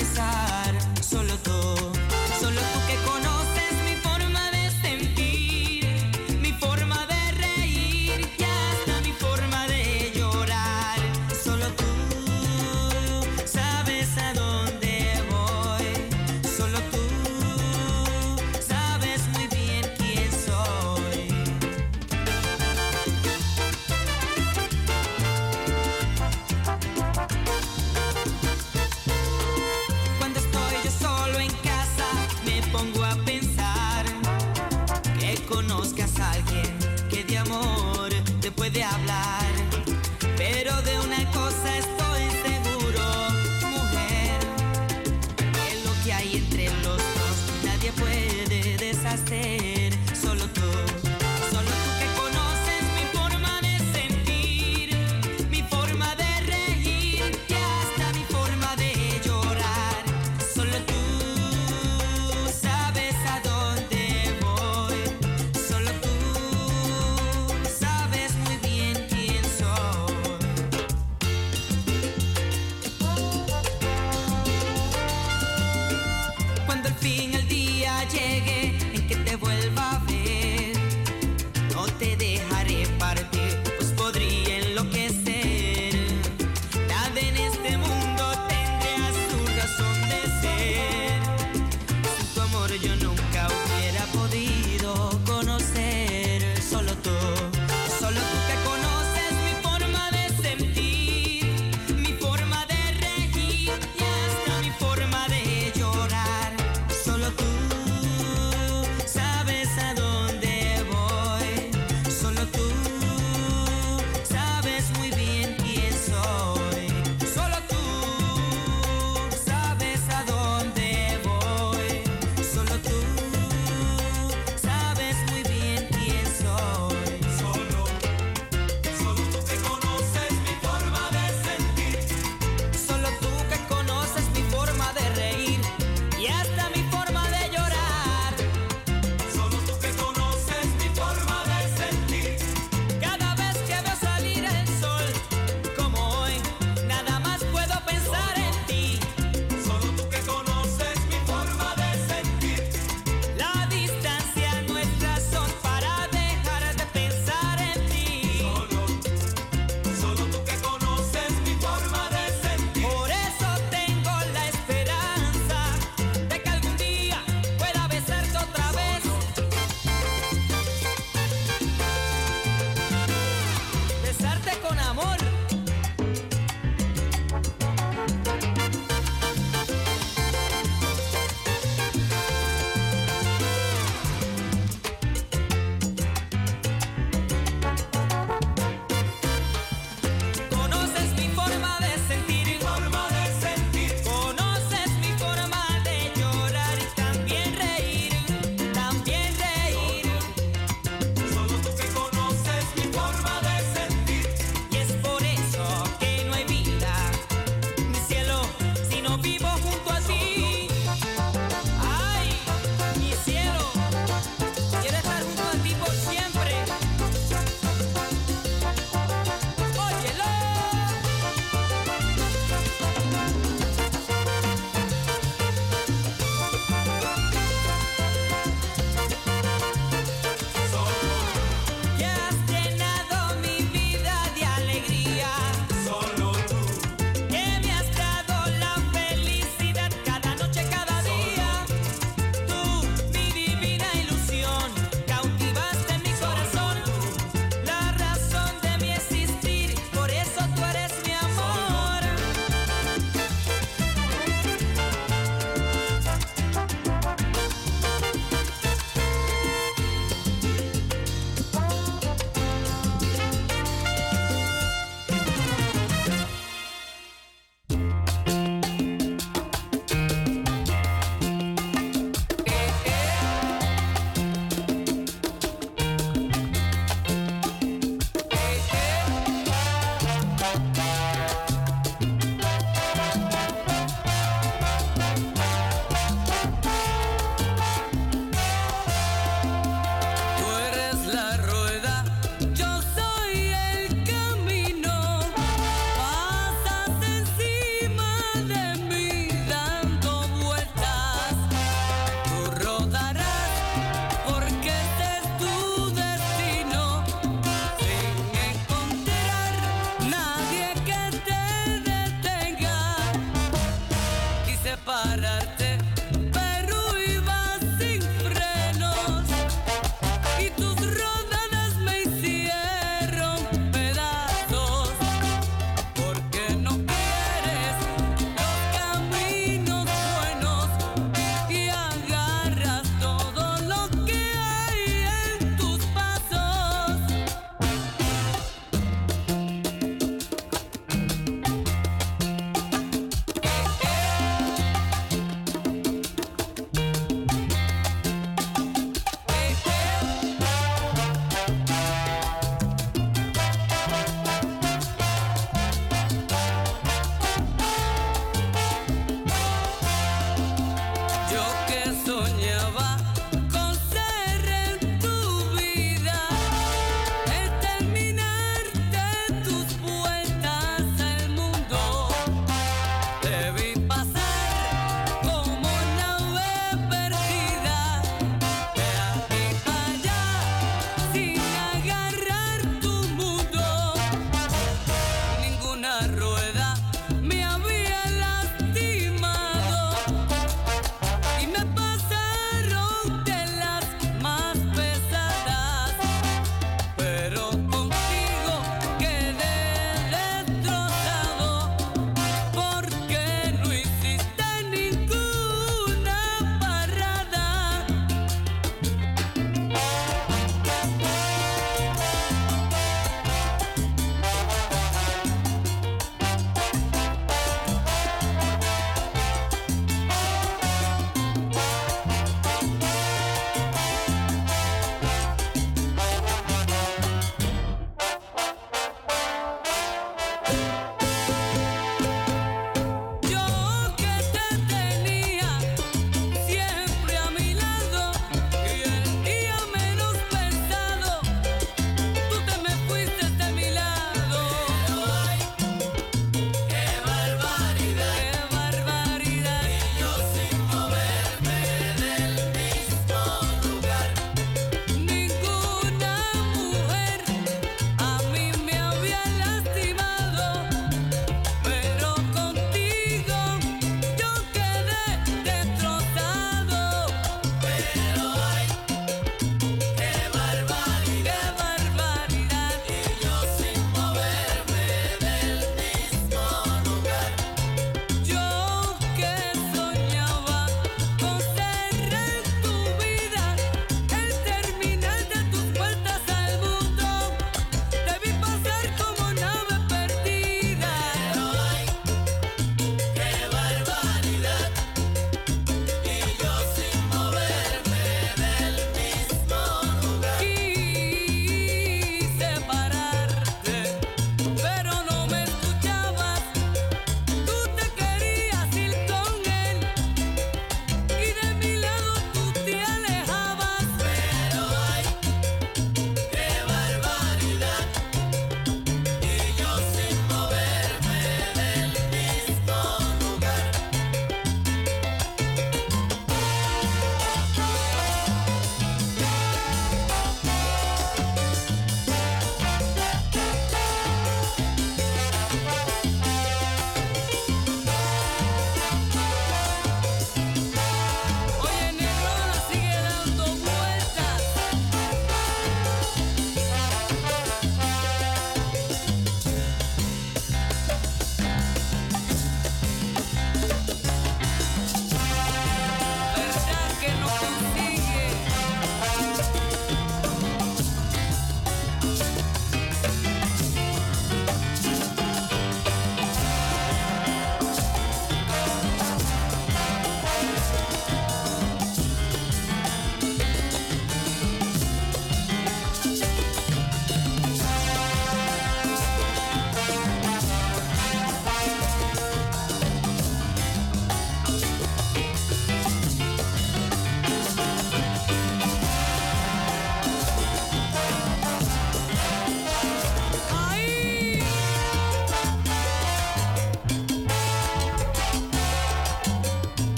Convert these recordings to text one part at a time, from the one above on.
Sabes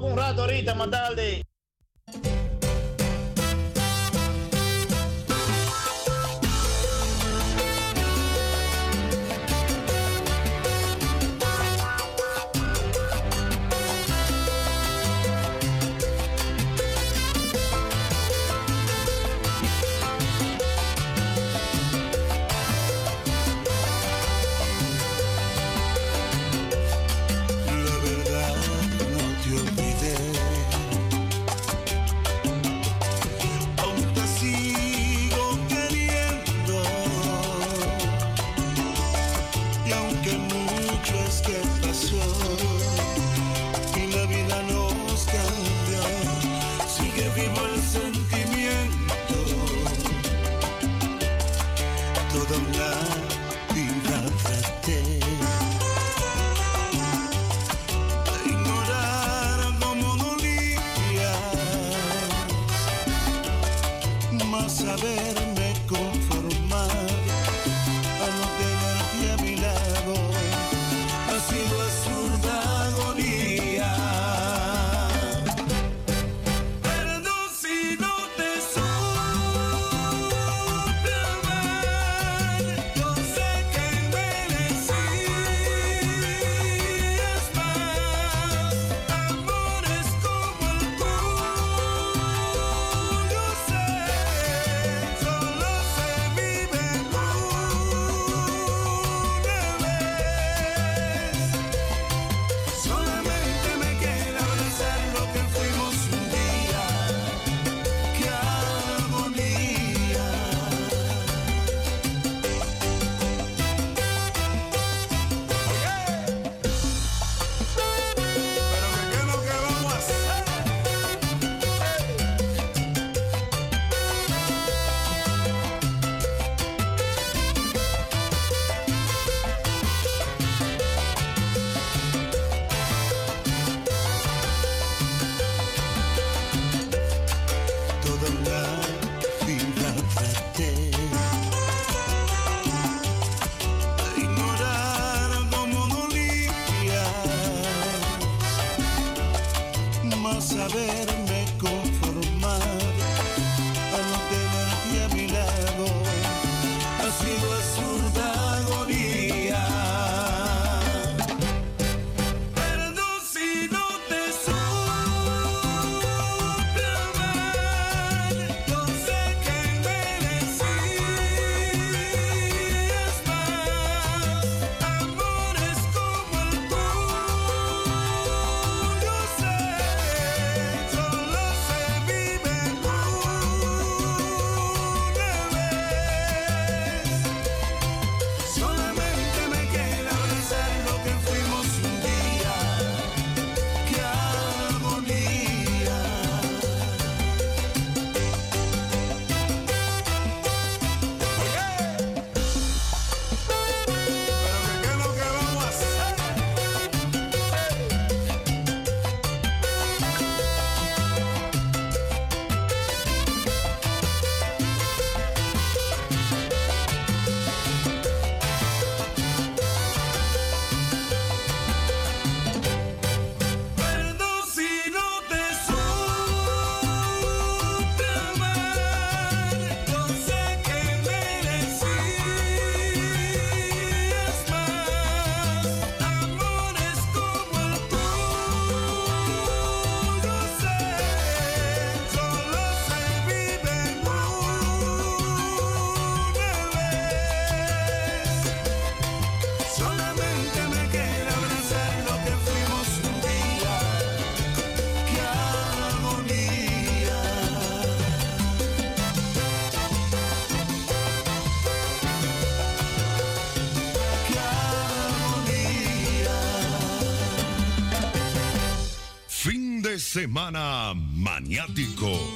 con un rato ahorita, más tarde. Semana Maniático.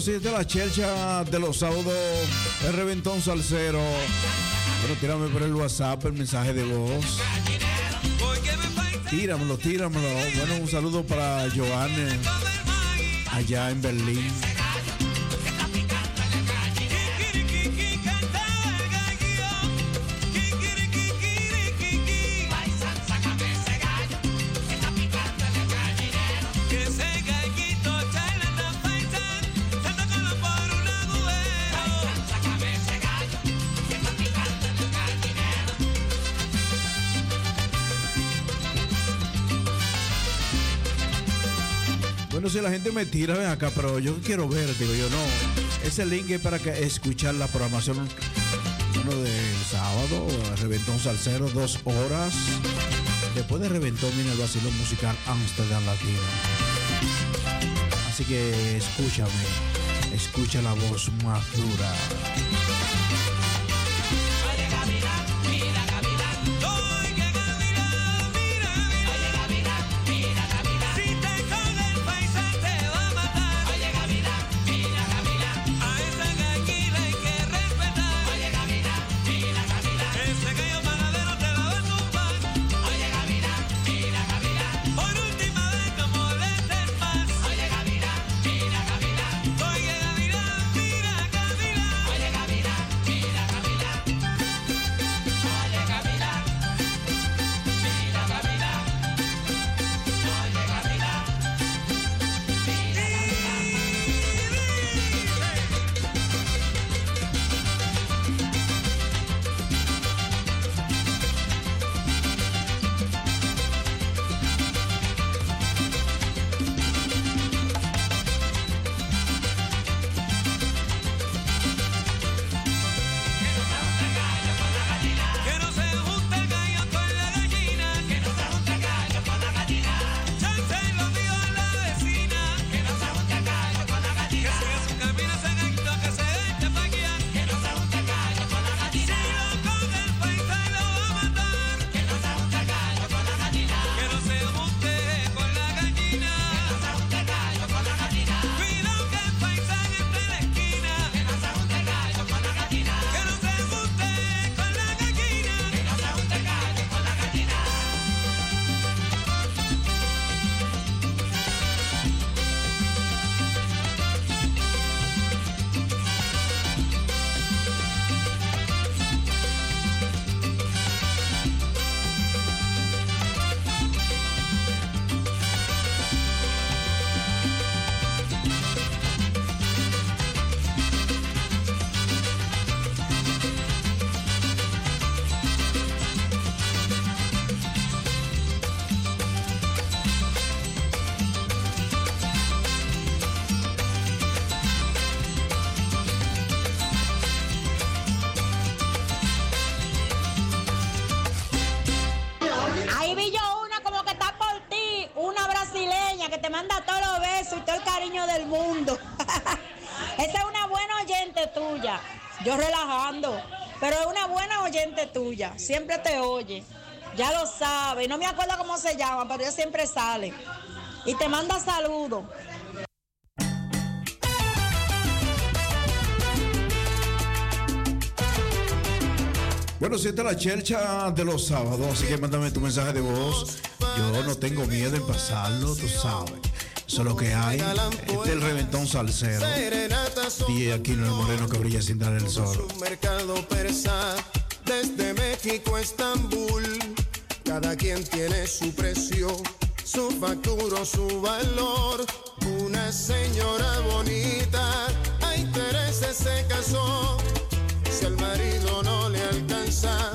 107, la chelcha de los saudos, el reventón salsero. Bueno, tírame por el WhatsApp el mensaje de voz. Tíramelo, tíramelo. Bueno, un saludo para Joanne allá en Berlín. La gente me tira, ven acá, pero yo quiero ver, digo yo, no. Ese link es para que escuchar la programación uno del sábado, Reventón Salcero, dos horas. Después de Reventón viene el vacilón musical Amsterdam Latino. Así que escúchame, escucha la voz más dura. Siempre te oye. Ya lo sabe. No me acuerdo cómo se llama, pero ella siempre sale. Y te manda saludos. Bueno, si esta es la chercha de los sábados, así que mándame tu mensaje de voz. Yo no tengo miedo en pasarlo, tú sabes. Eso es lo que hay. Este es el reventón salsero. Y aquí en el moreno que brilla sin dar el sol. Desde México Estambul, cada quien tiene su precio, su factura, su valor. Una señora bonita, a intereses se casó. Si el marido no le alcanza,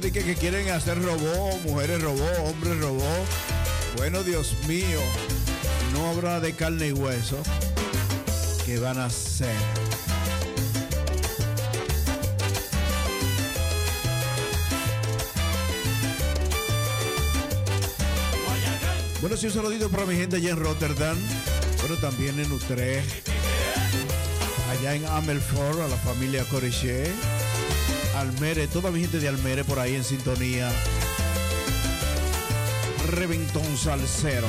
que, quieren hacer robó, mujeres robó, hombres robó. Bueno, Dios mío, no habrá de carne y hueso. ¿Qué van a hacer? Bueno, sí, un saludito para mi gente allá en Rotterdam, pero también en Utrecht, allá en Amelfort, a la familia Corichet, Almere, toda mi gente de Almere por ahí en sintonía. Reventón Salcero.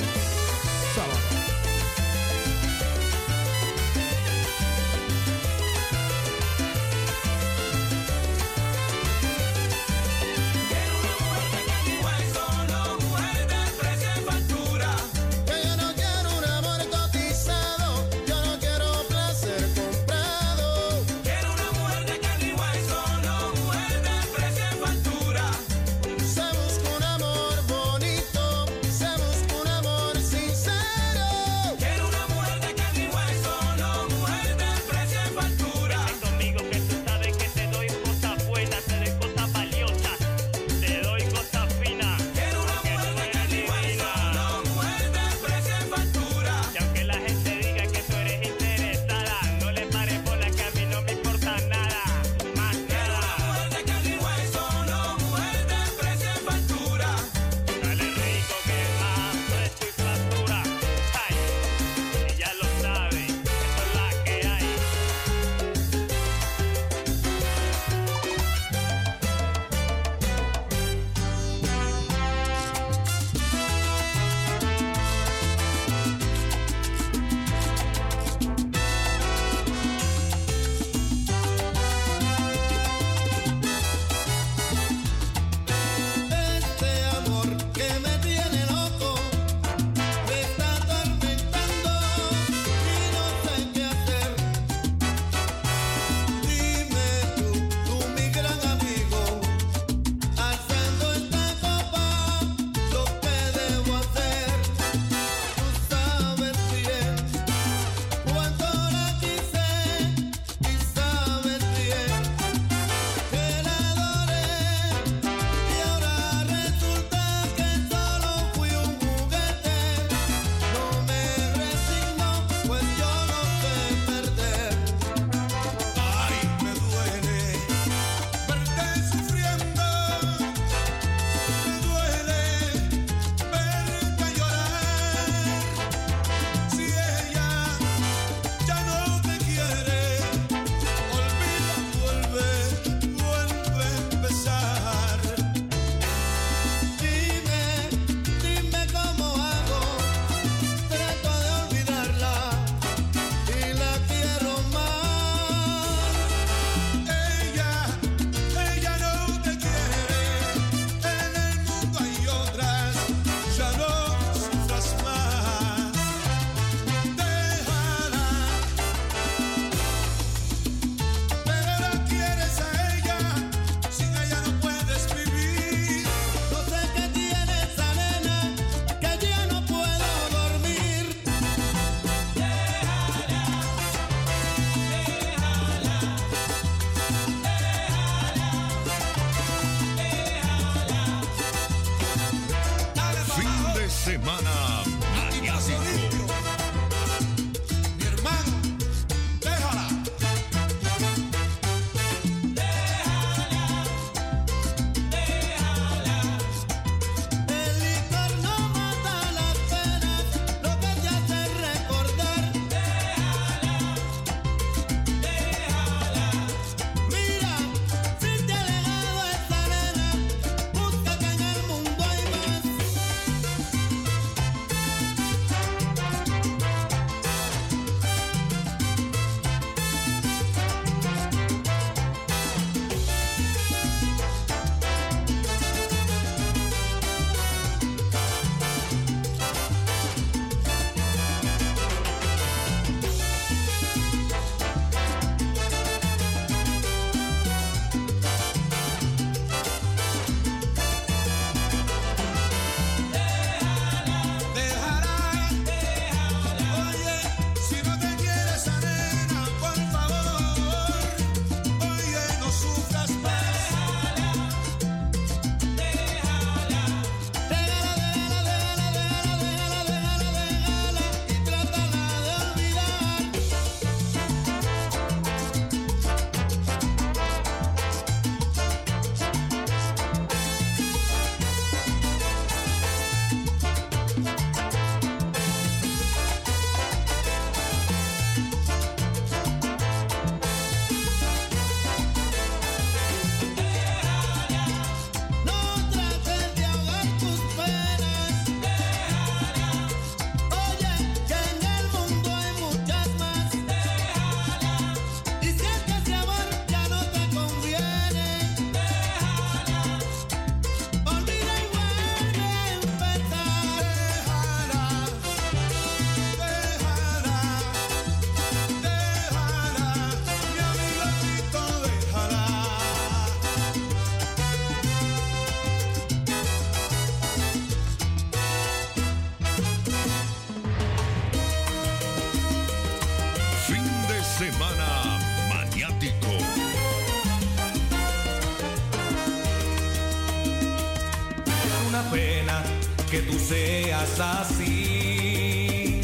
es así,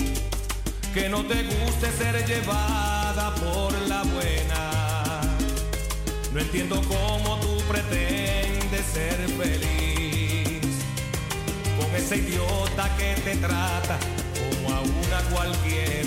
que no te guste ser llevada por la buena. No entiendo cómo tú pretendes ser feliz con ese idiota que te trata como a una cualquiera.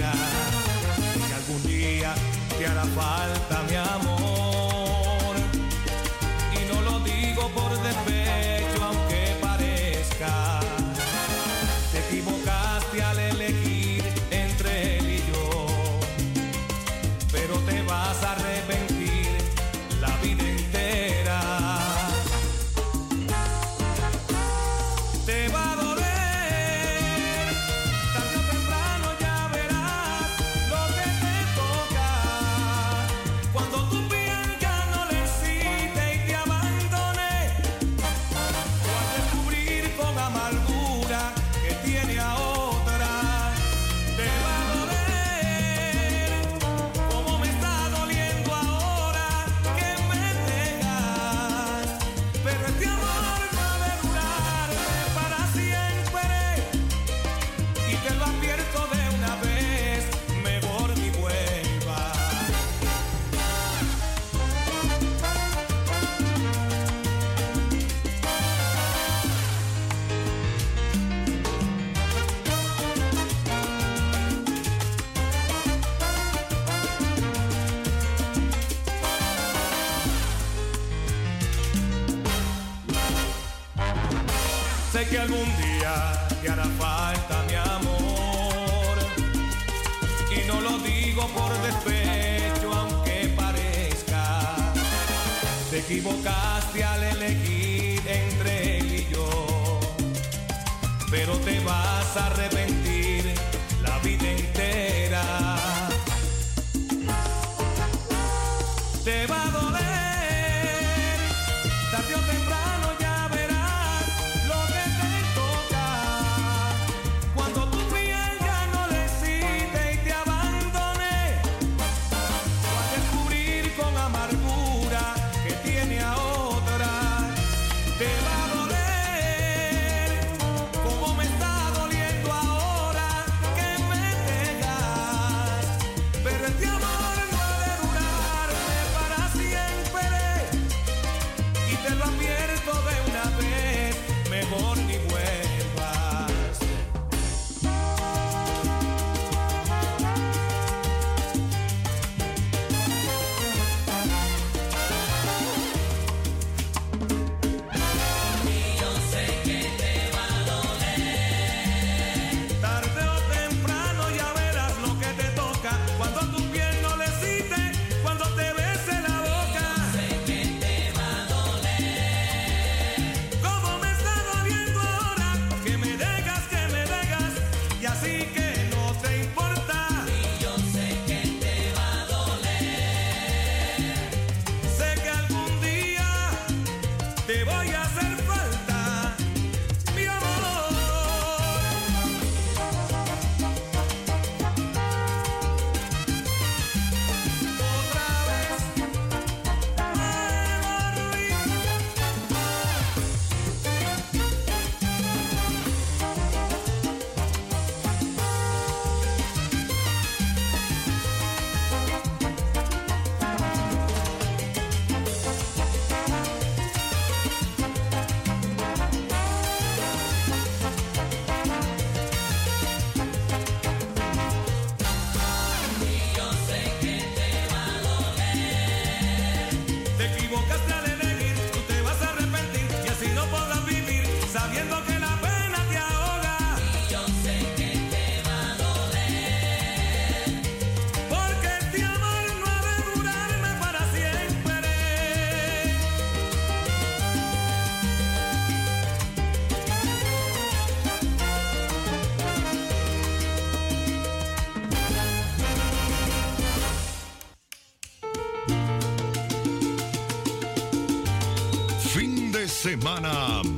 semana.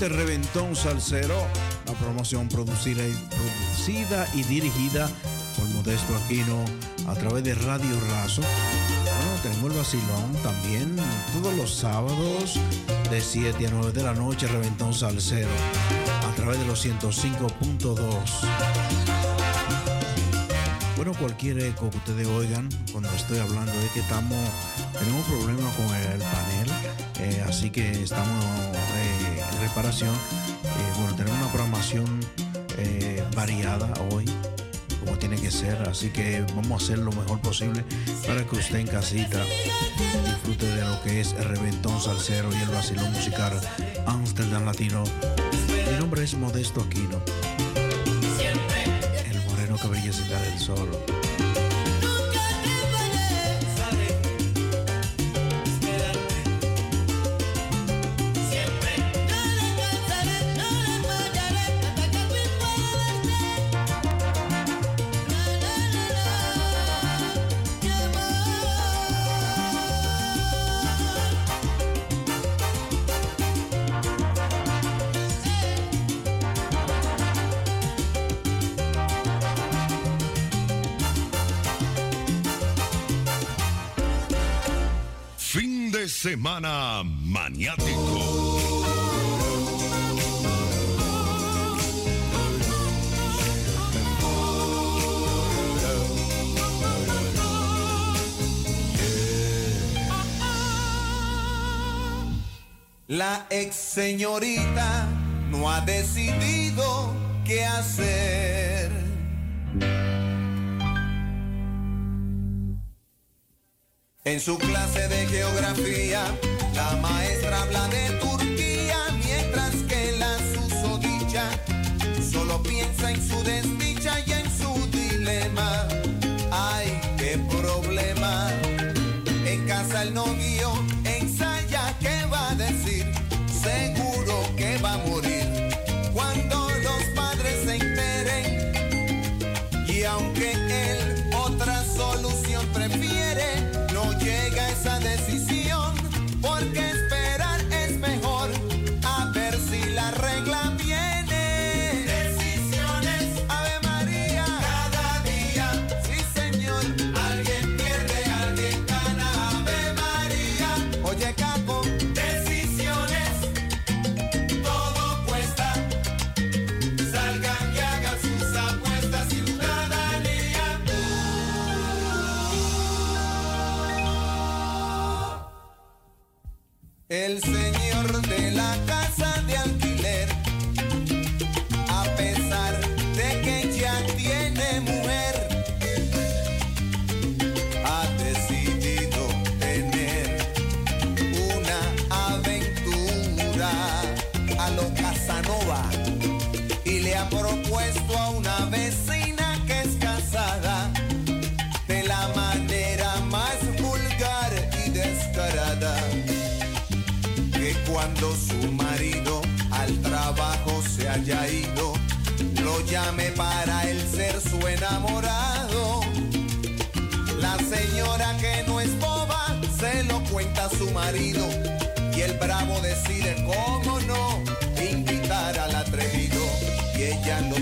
Este reventón salsero, la promoción producida y, producida y dirigida por Modesto Aquino a través de Radio Razo. Bueno, tenemos el vacilón también todos los sábados de 7 a 9 de la noche, reventón salsero a través de los 105.2. Bueno, cualquier eco que ustedes oigan cuando estoy hablando es que estamos, tenemos problemas con el panel eh, así que estamos en reparación. Eh, bueno, tenemos una programación eh, variada hoy, como tiene que ser. Así que vamos a hacer lo mejor posible para que usted en casita disfrute de lo que es el reventón salsero y el vacilón musical Amsterdam Latino. Mi nombre es Modesto Aquino. La ex señorita no ha decidido qué hacer. En su clase de geografía, la maestra habla cuando su marido al trabajo se haya ido. Lo llame para él ser su enamorado. La señora que no es boba se lo cuenta a su marido y el bravo decide cómo no invitar al atrevido. Y ella lo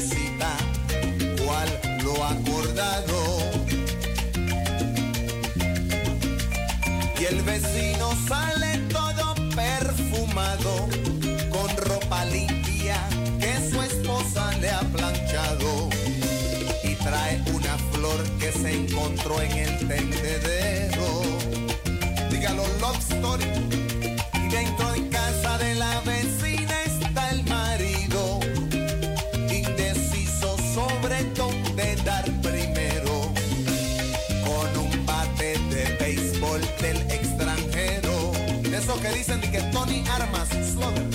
encontró en el tendedero. Dígalo, love story. Y dentro de casa de la vecina está el marido, indeciso sobre dónde dar primero, con un bate de béisbol del extranjero. Eso que dicen de que Tony Armas Slugger.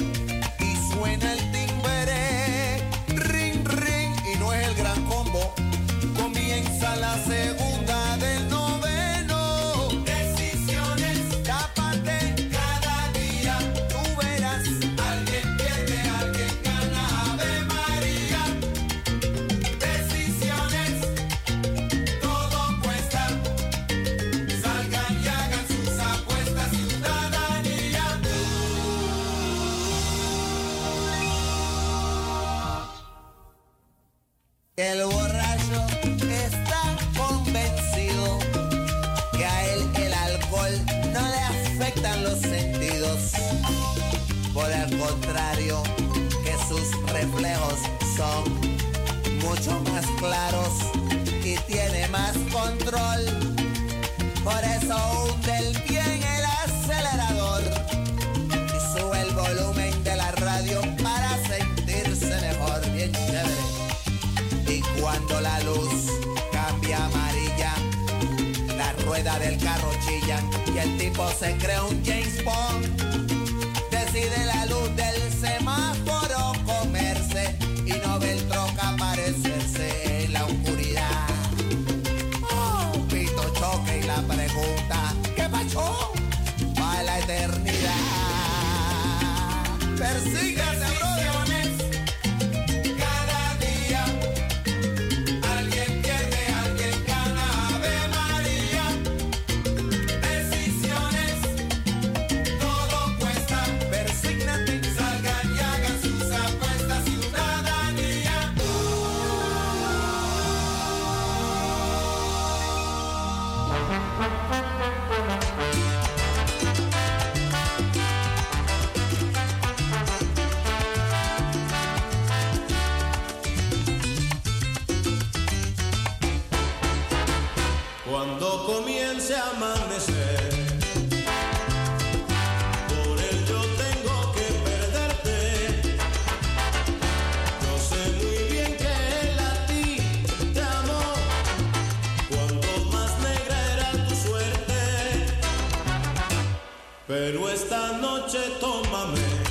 Son mucho más claros y tiene más control. Por eso hunde el pie el acelerador y sube el volumen de la radio para sentirse mejor, bien chévere. Y cuando la luz cambia amarilla, la rueda del carro chilla y el tipo se cree un James noche tómame.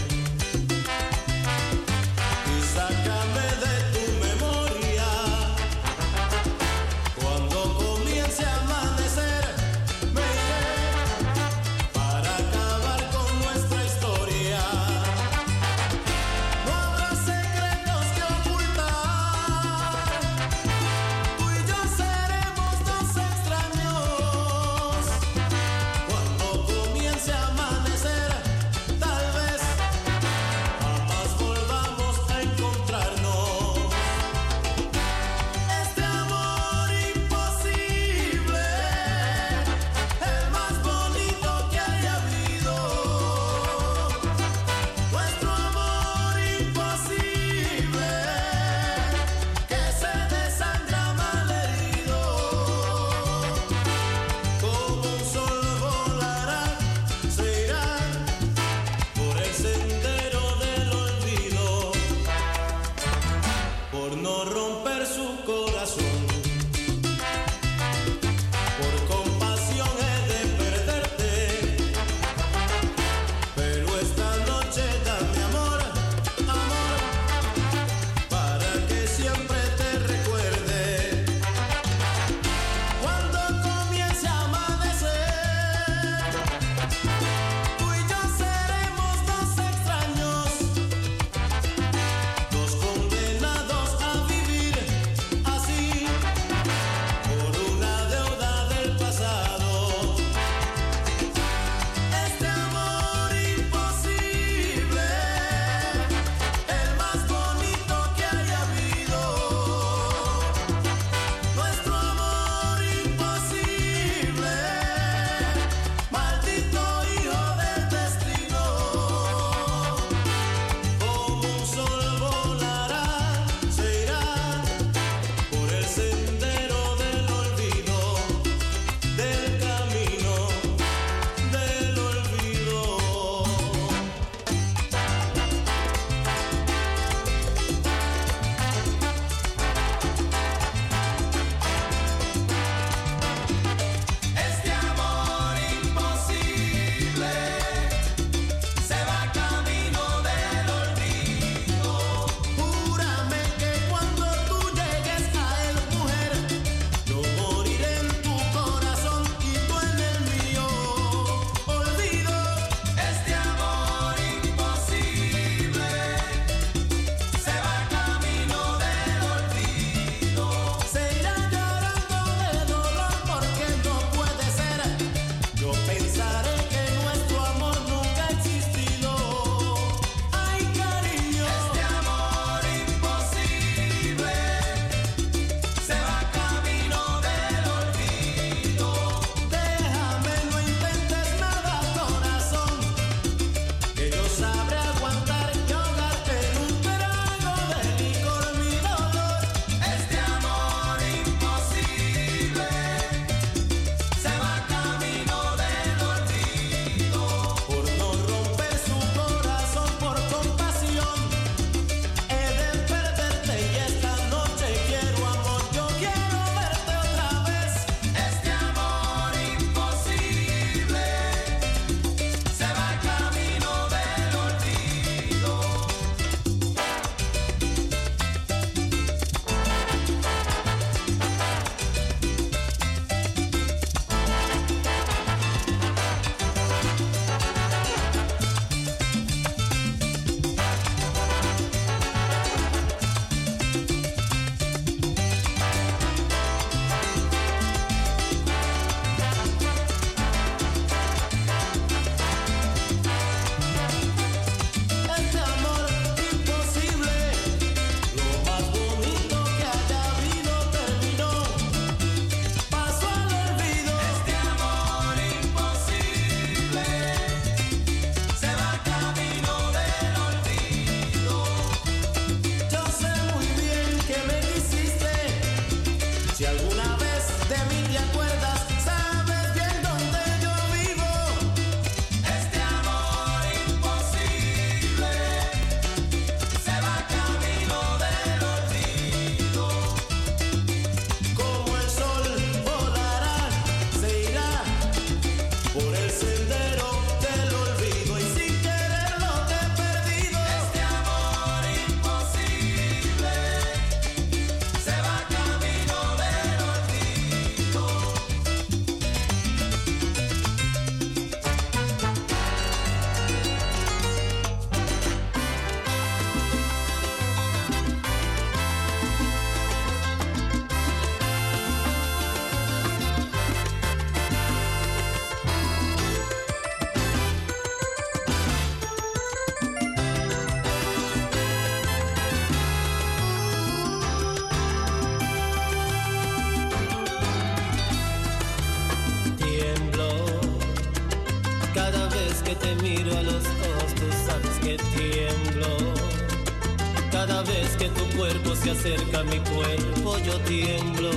cuerpo se acerca a mi cuerpo, yo tiemblo,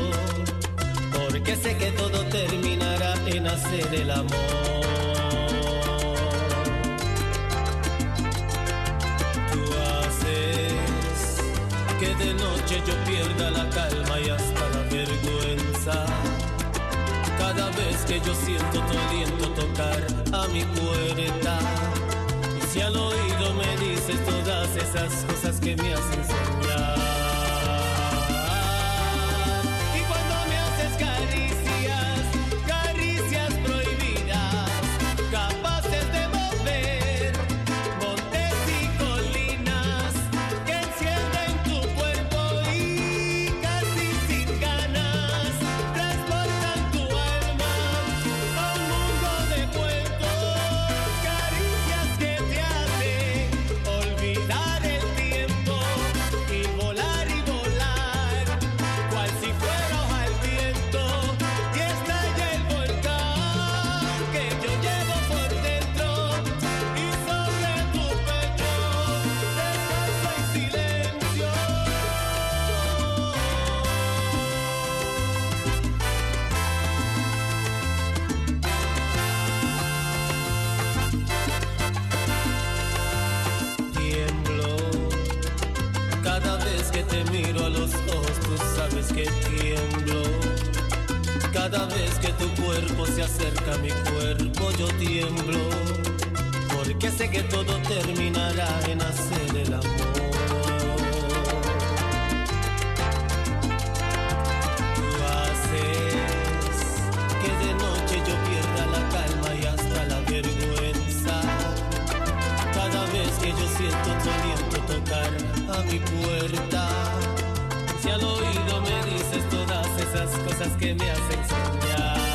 porque sé que todo terminará en hacer el amor. Tú haces que de noche yo pierda la calma y hasta la vergüenza. Cada vez que yo siento tu aliento tocar a mi puerta, y si al oído me dices todas esas cosas que me hacen sentir. que yo siento tu aliento tocar a mi puerta. Si al oído me dices todas esas cosas que me hacen soñar.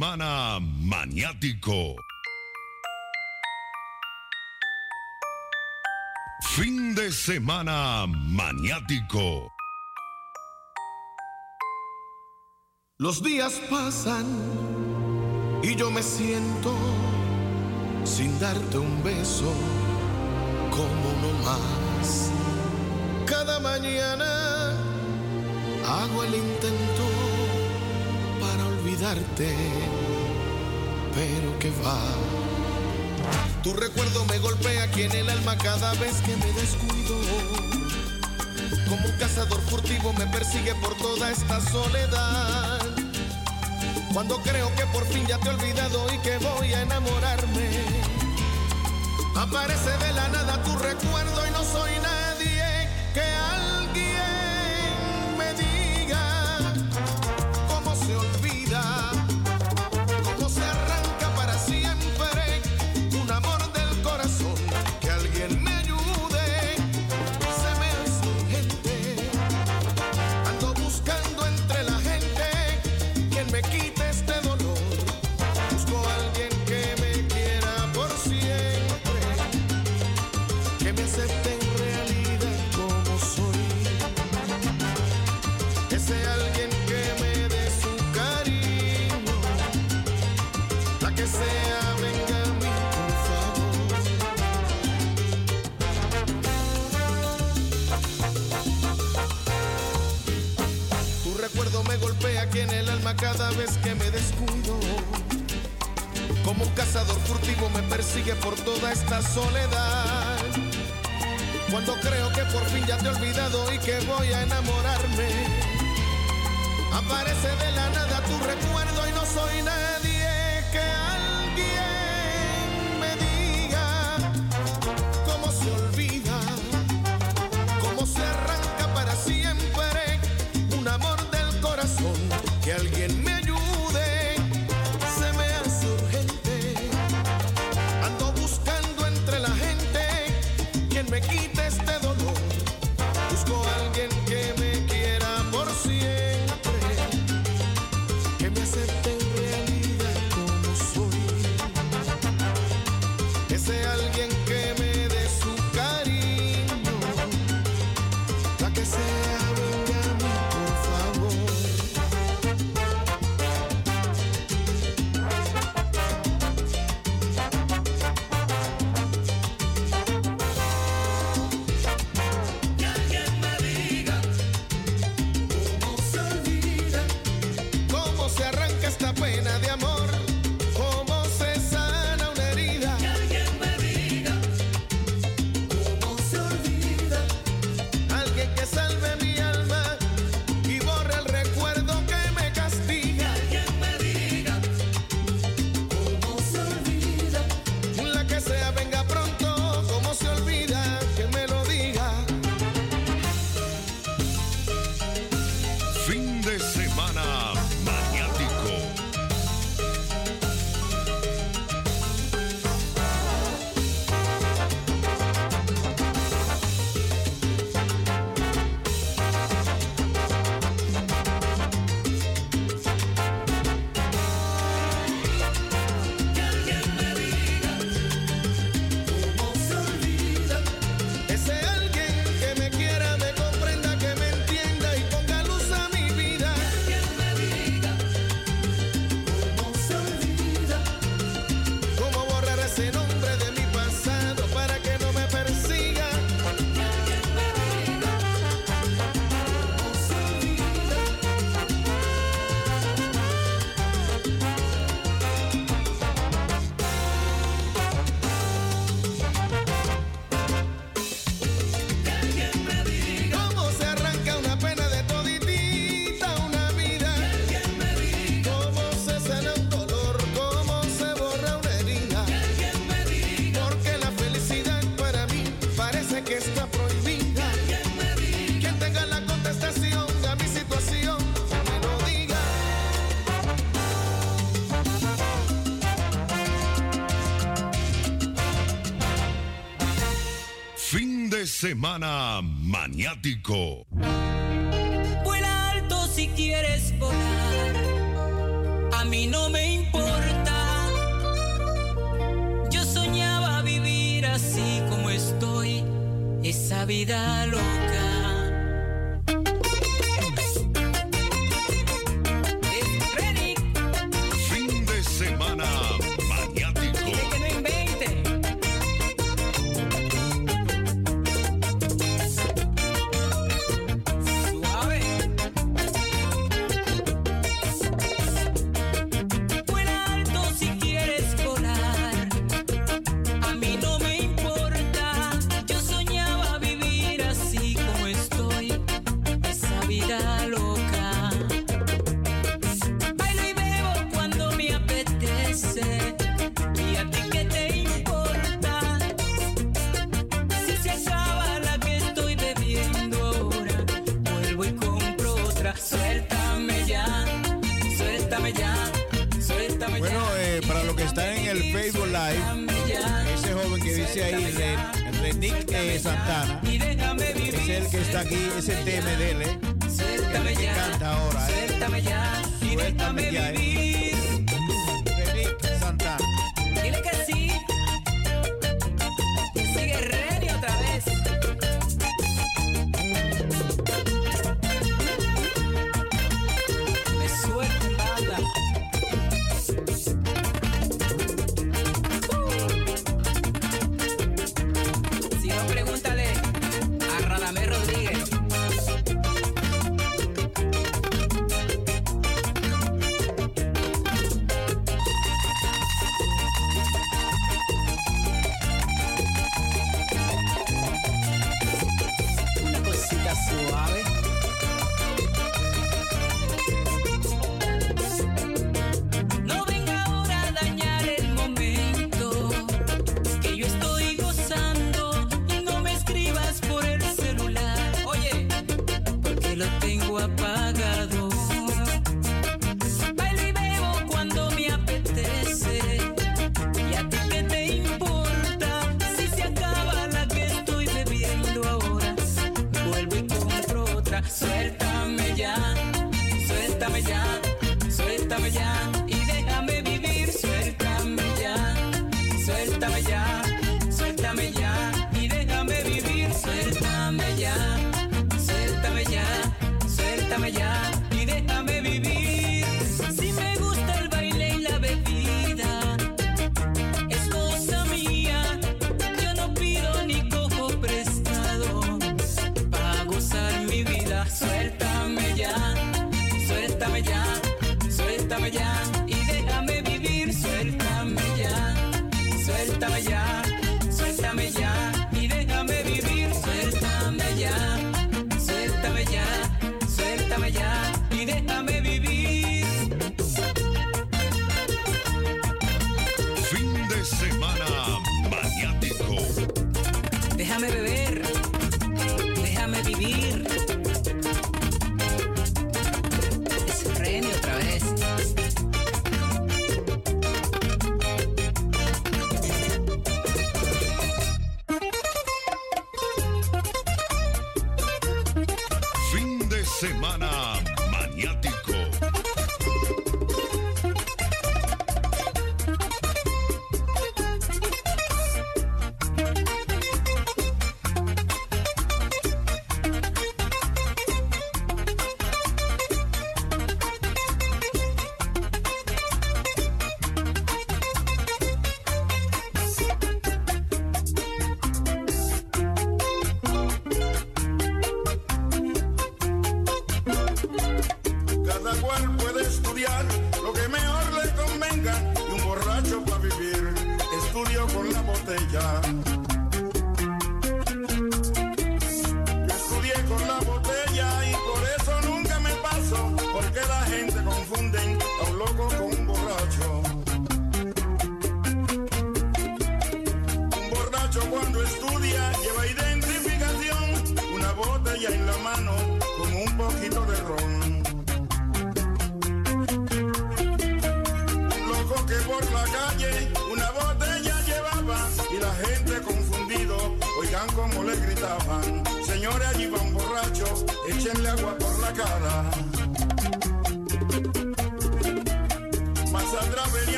semana maniático. Fin de semana maniático. Los días pasan y yo me siento sin darte un beso como uno más. Cada mañana pero que va. Tu recuerdo me golpea aquí en el alma cada vez que me descuido. Como un cazador furtivo me persigue por toda esta soledad. Cuando creo que por fin ya te he olvidado y que voy a enamorarme, aparece de la nada tu recuerdo Semana Maniático. Vuela alto si quieres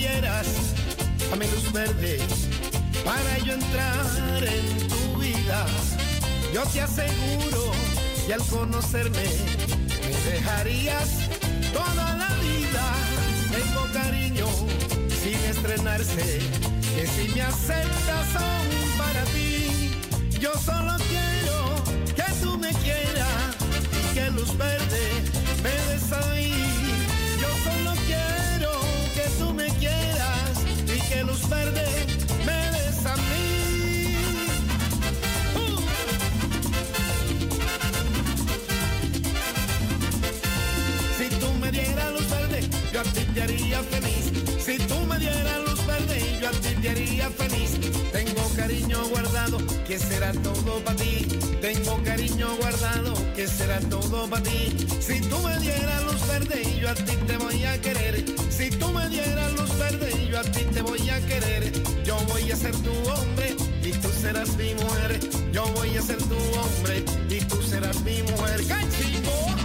dieras a menos verdes para yo entrar en tu vida. Yo te aseguro y al conocerme me dejarías toda la vida. Tengo cariño sin estrenarse, que si me aceptas son para ti. Tengo cariño guardado, que será todo para ti. Tengo cariño guardado, que será todo para ti. Si tú me dieras luz verde, yo a ti te voy a querer. Si tú me dieras luz verde, yo a ti te voy a querer. Yo voy a ser tu hombre y tú serás mi mujer. Yo voy a ser tu hombre y tú serás mi mujer. ¡Cachimbo!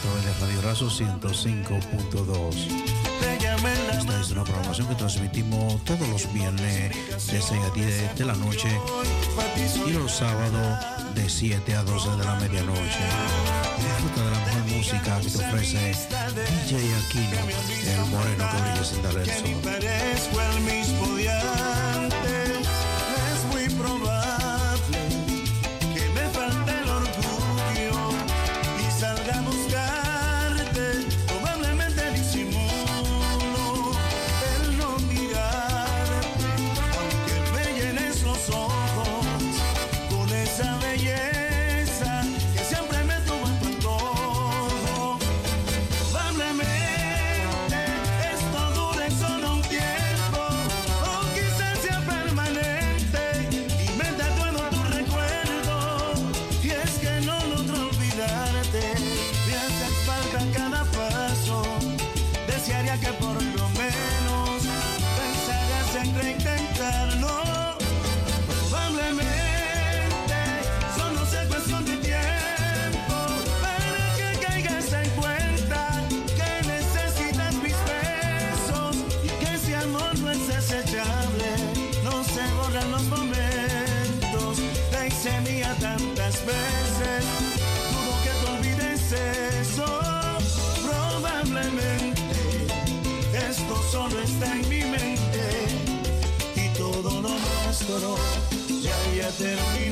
través de Radio Razo 105.2. Esta es una programación que transmitimos todos los viernes de 6 a 10 de la noche y los sábados de 7 a 12 de la medianoche. Disfruta de la mejor música que te ofrece DJ Aquino, el moreno que brilla sin dar el sol. ser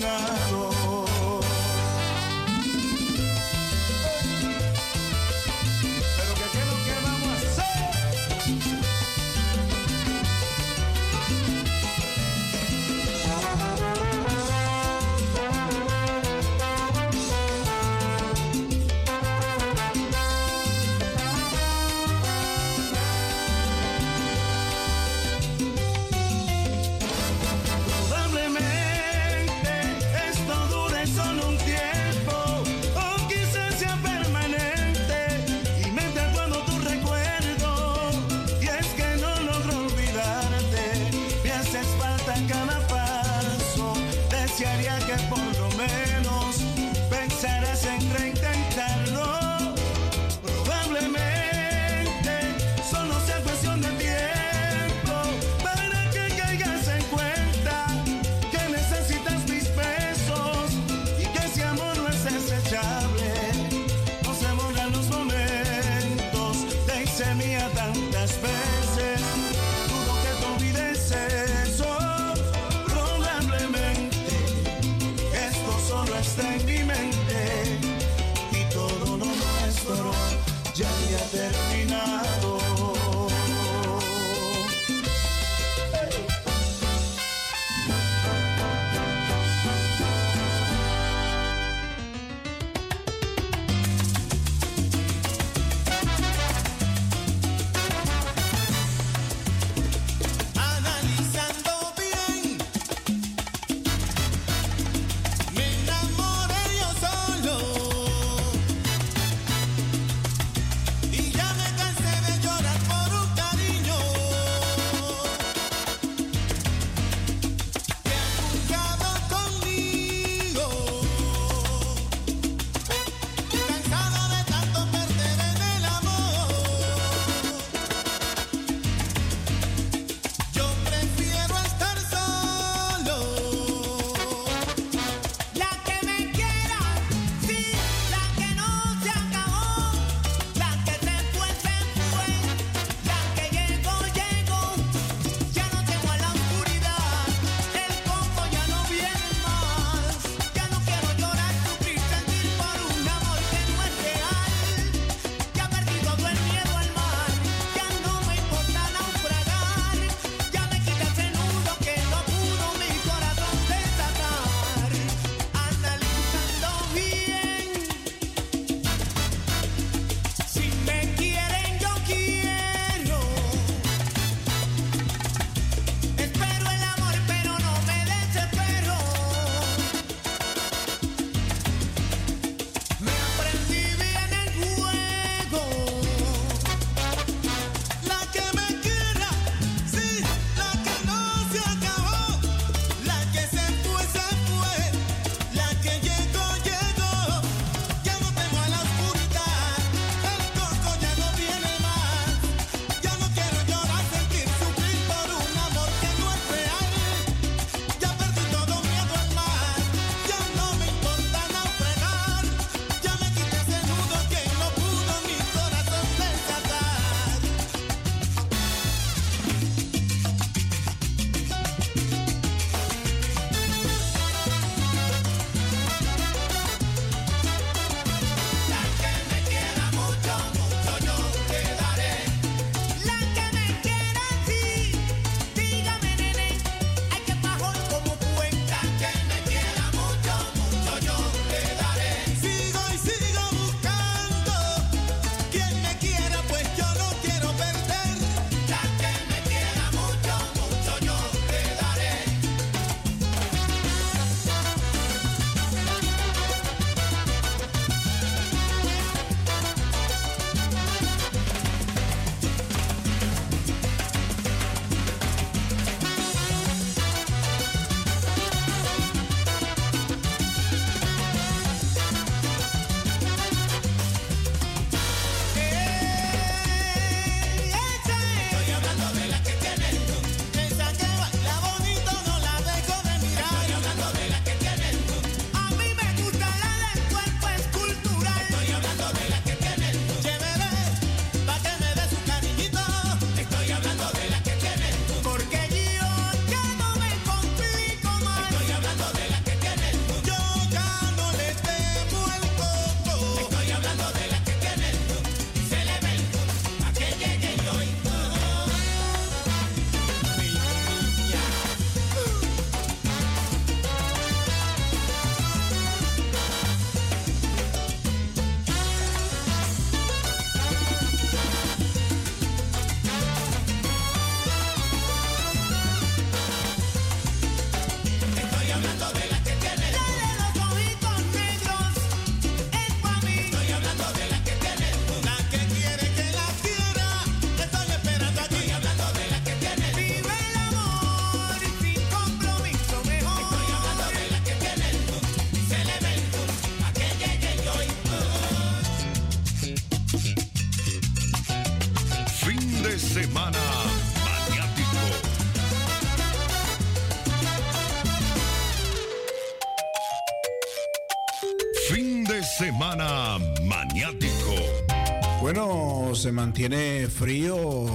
se mantiene frío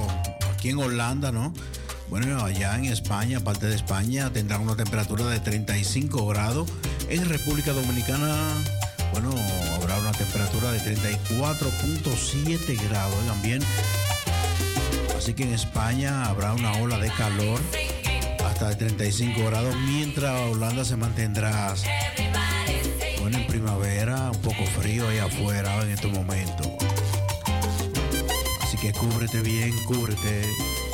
aquí en Holanda, ¿no? Bueno, allá en España, aparte de España, tendrán una temperatura de 35 grados. En República Dominicana, bueno, habrá una temperatura de 34.7 grados, bien. Así que en España habrá una ola de calor hasta de 35 grados, mientras Holanda se mantendrá, bueno, en primavera, un poco frío ahí afuera en estos momentos. Que cúbrete bien, cúbrete.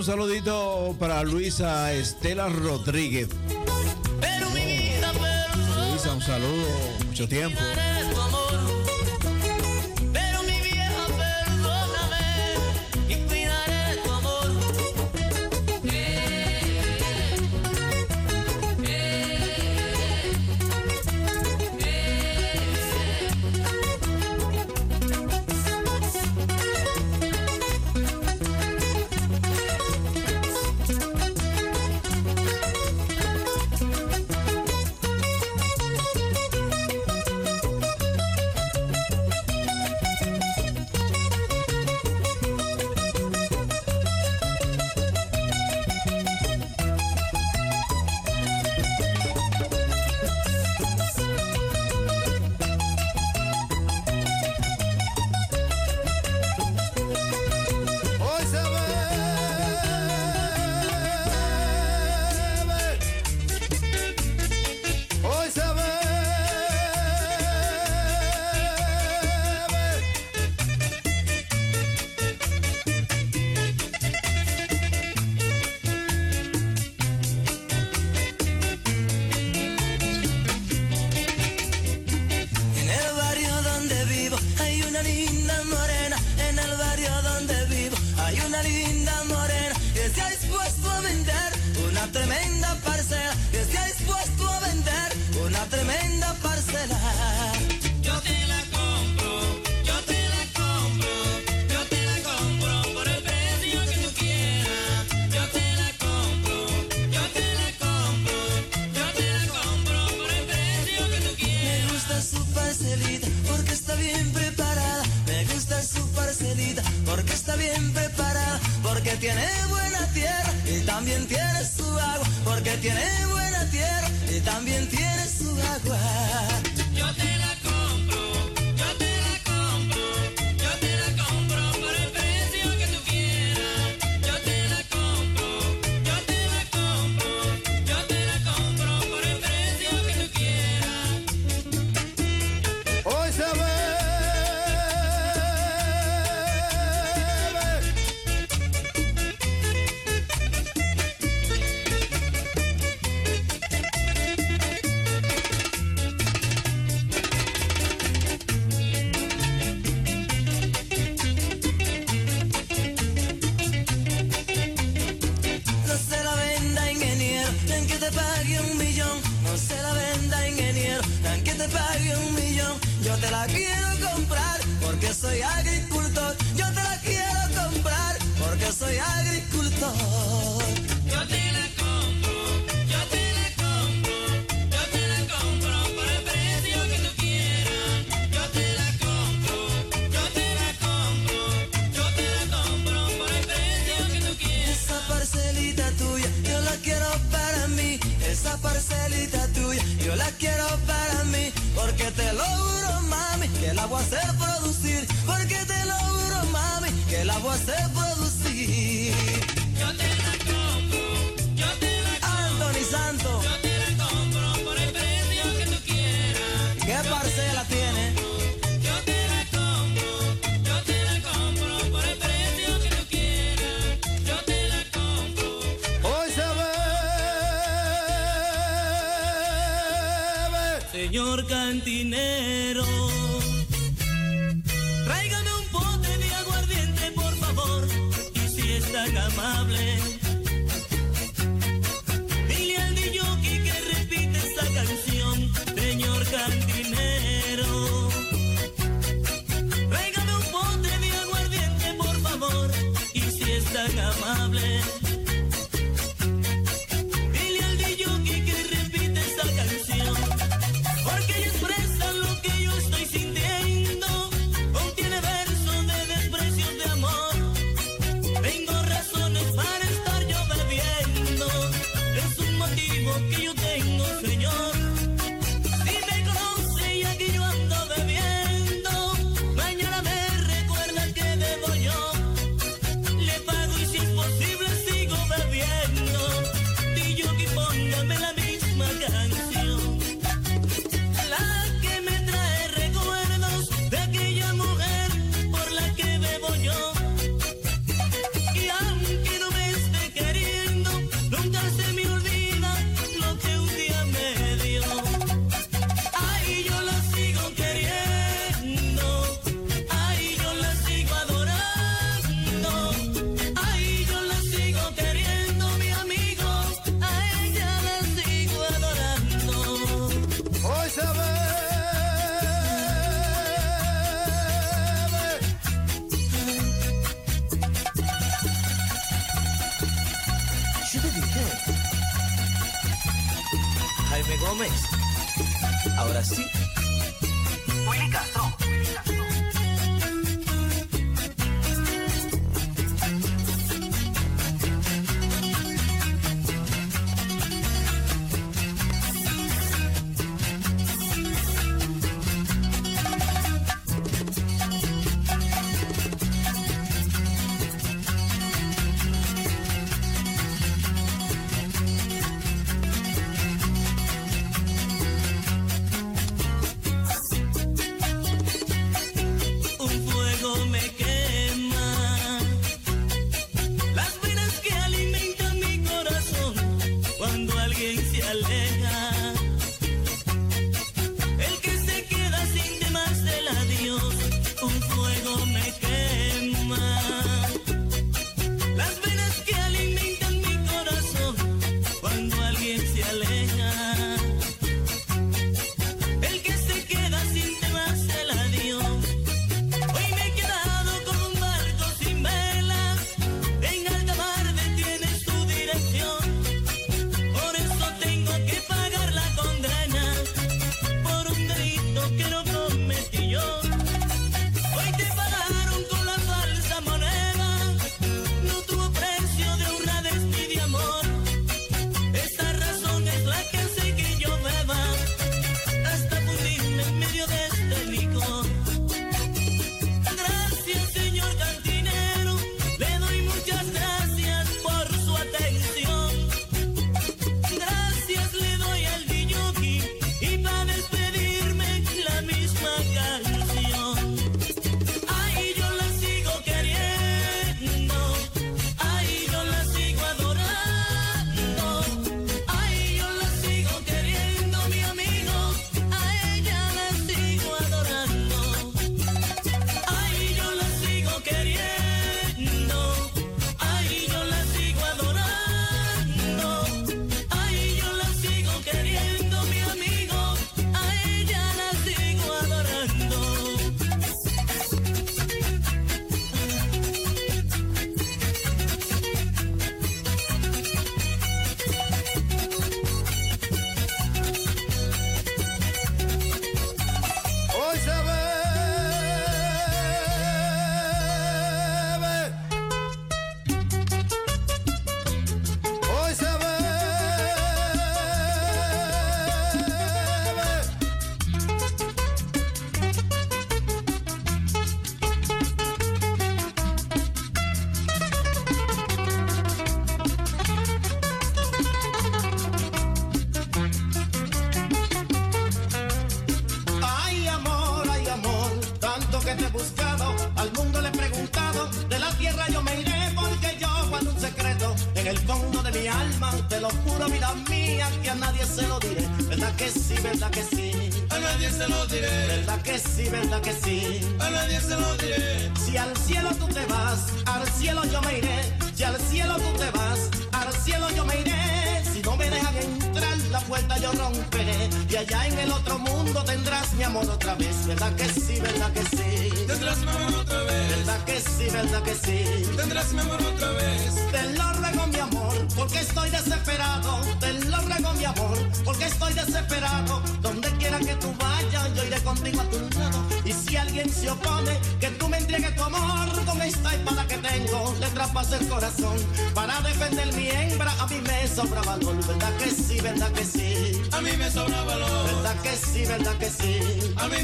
un saludito para Luisa Estela Rodríguez. Luisa, un saludo, mucho tiempo.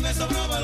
Me sobra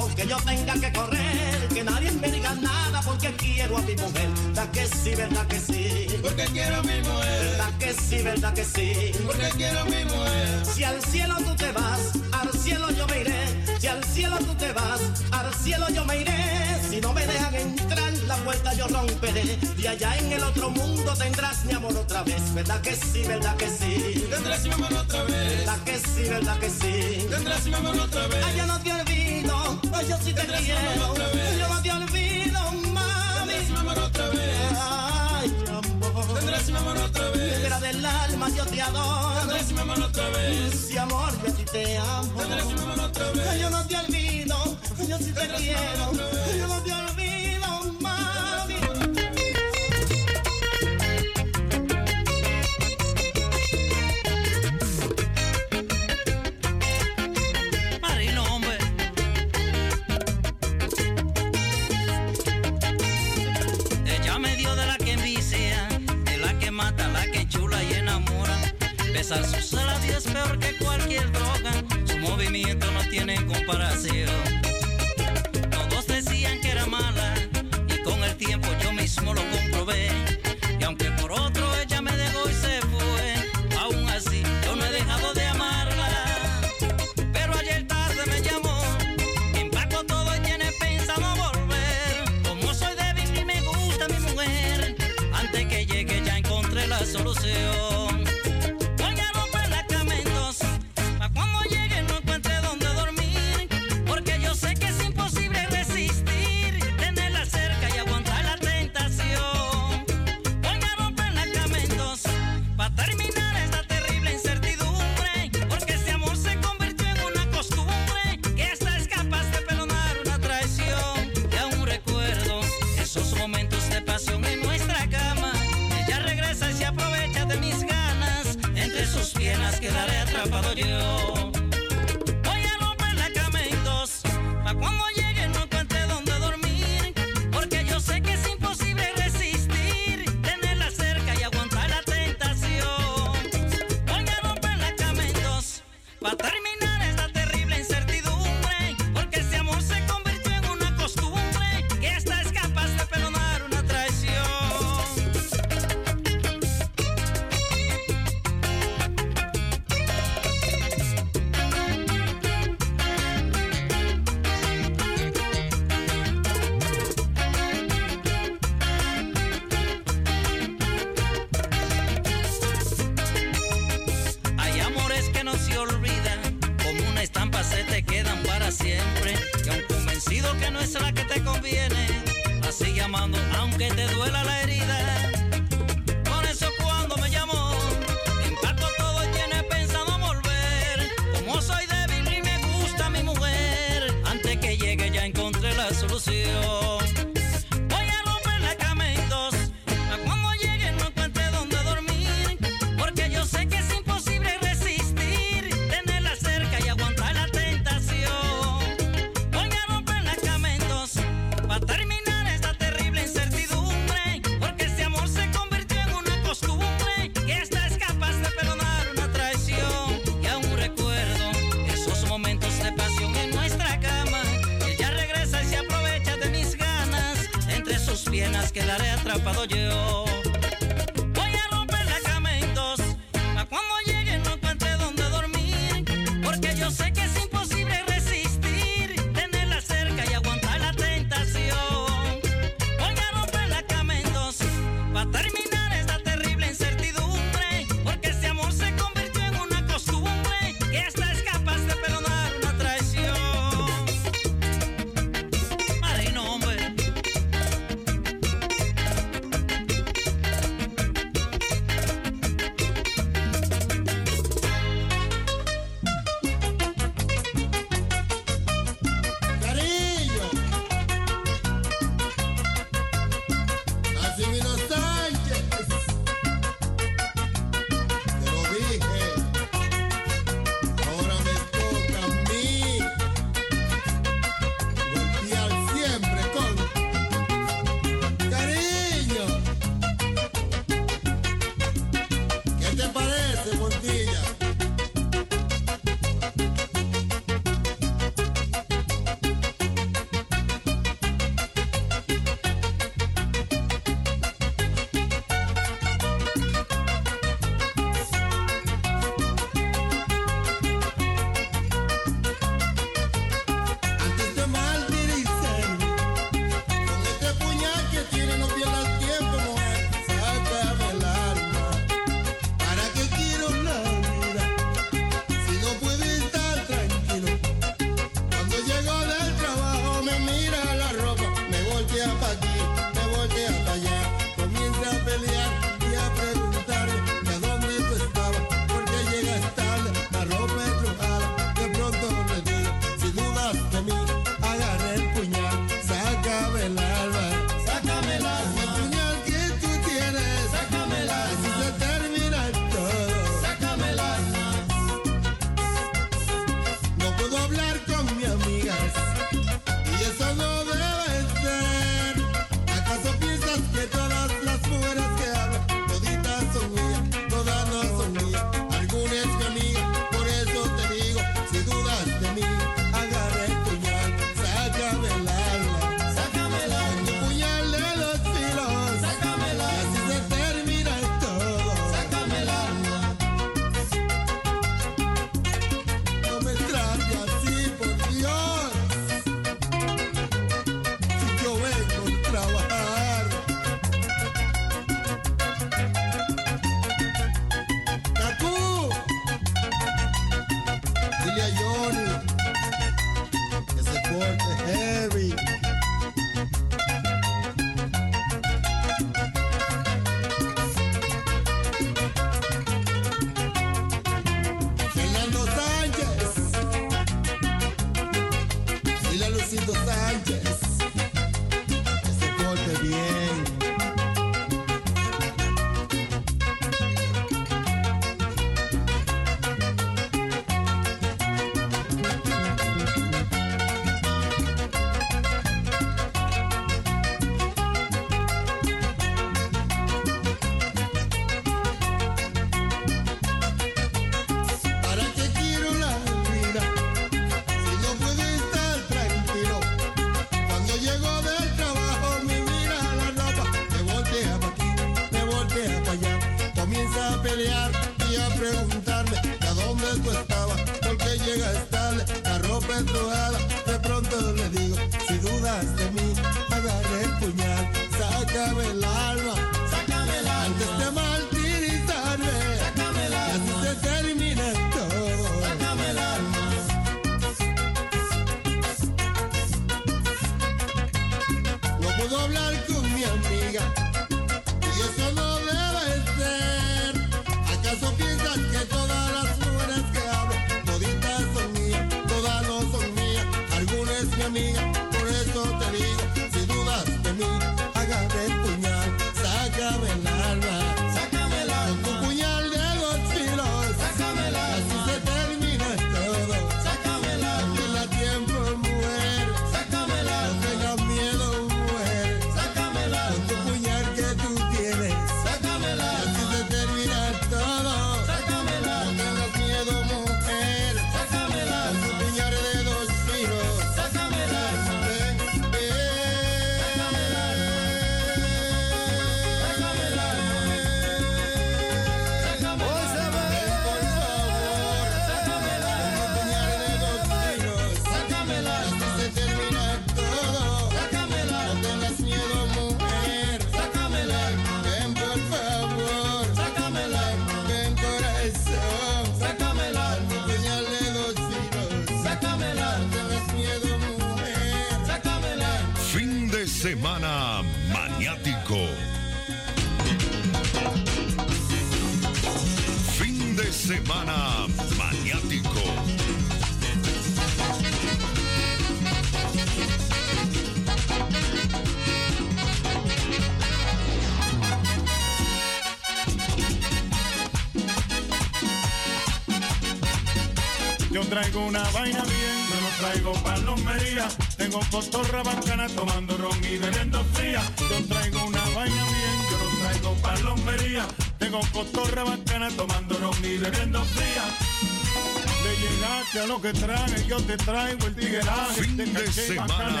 lo que trae, yo te traigo el tigueraje. Fin de caché semana.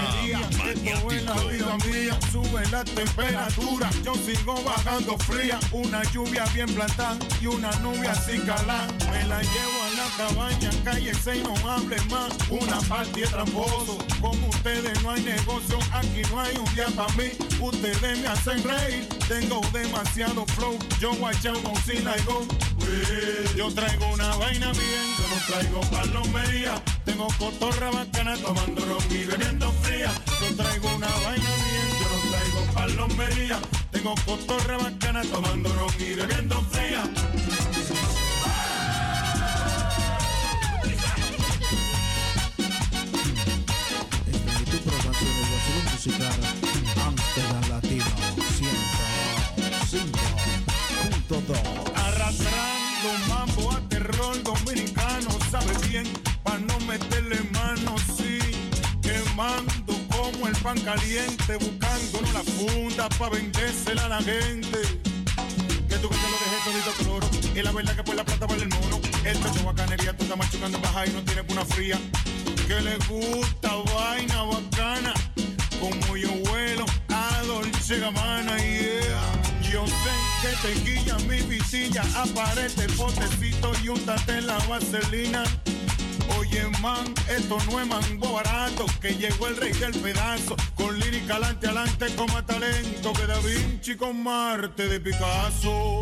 Esto es la vida mía, sube la temperatura. Yo sigo bajando fría, una lluvia bien plantada y una nube así calada. Me la llevo a la cabaña, calle 6, no hable más. Una de tramposo, con ustedes no hay negocio, aquí no hay un día para mí. Ustedes me hacen reír, tengo demasiado flow. Yo guachao con sin go. Yo traigo una vaina bien, traigo palomería. Tengo cotorra bacana tomando ron y bebiendo fría. Yo traigo una vaina bien, yo no traigo palomería. Tengo cotorra bacana tomando ron y bebiendo fría. Buscándonos la funda pa' vendérsela a la gente. Que tú que te lo dejé todito cloro, y la verdad que por la plata vale el mono. Esto es bacanería, tú estás machucando baja y no tienes una fría. Que le gusta vaina bacana, como yo vuelo a Dolce Gabbana, yeah. Yo sé que te guilla mi visilla, aparece el potecito y úntate la vaselina. Oye, man, esto no es mango barato, que llegó el rey del pedazo, lírica alante, más talento que Da Vinci con Marte de Picasso.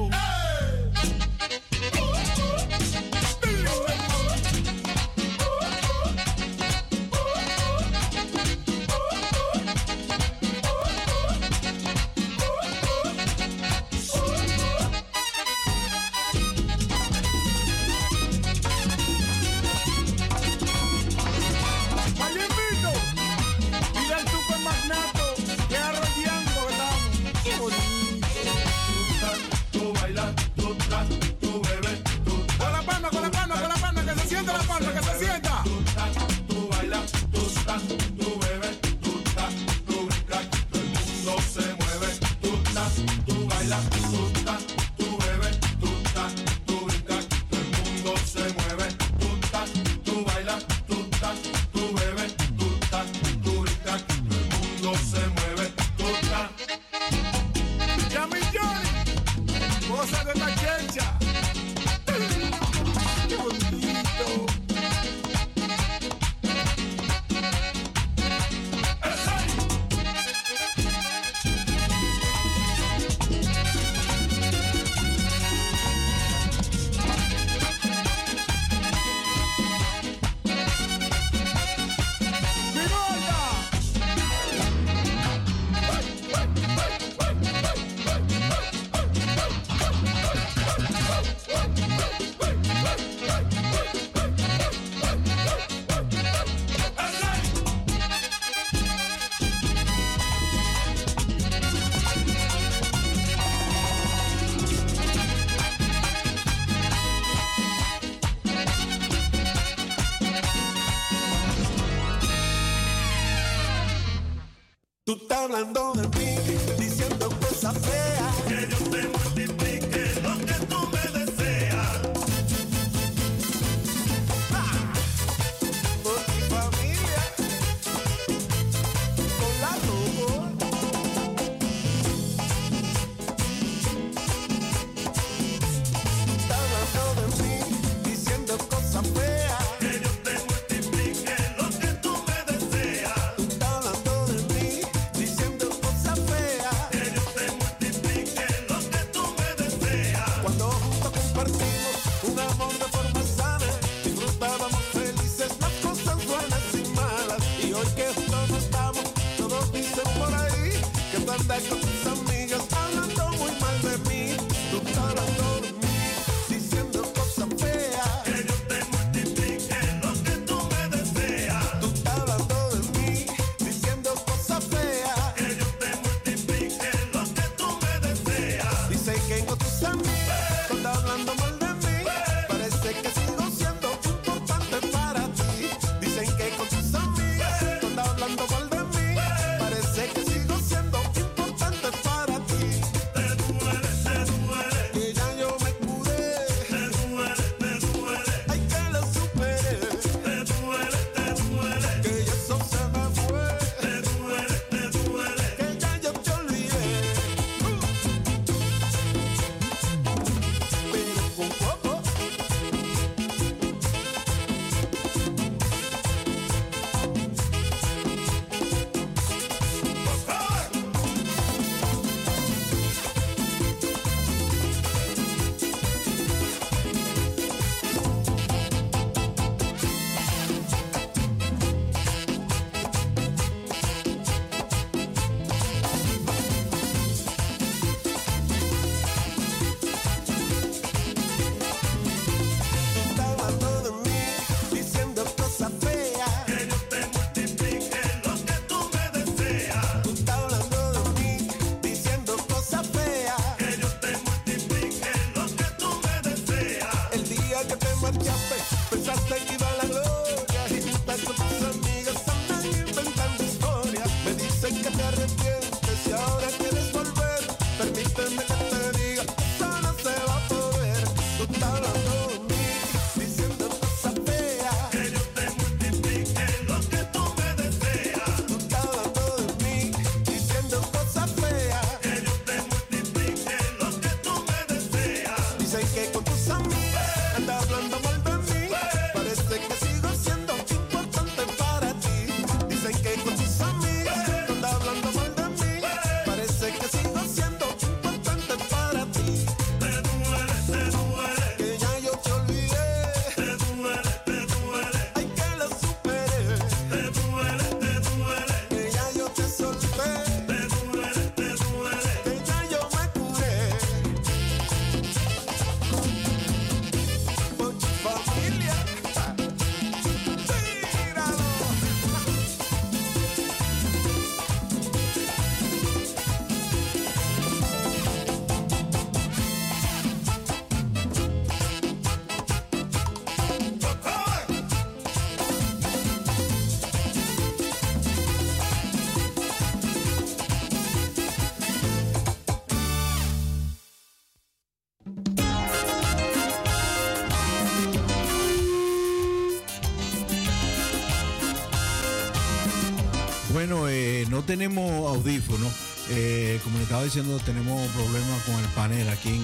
No tenemos audífonos. Eh, como le estaba diciendo, tenemos problemas con el panel aquí en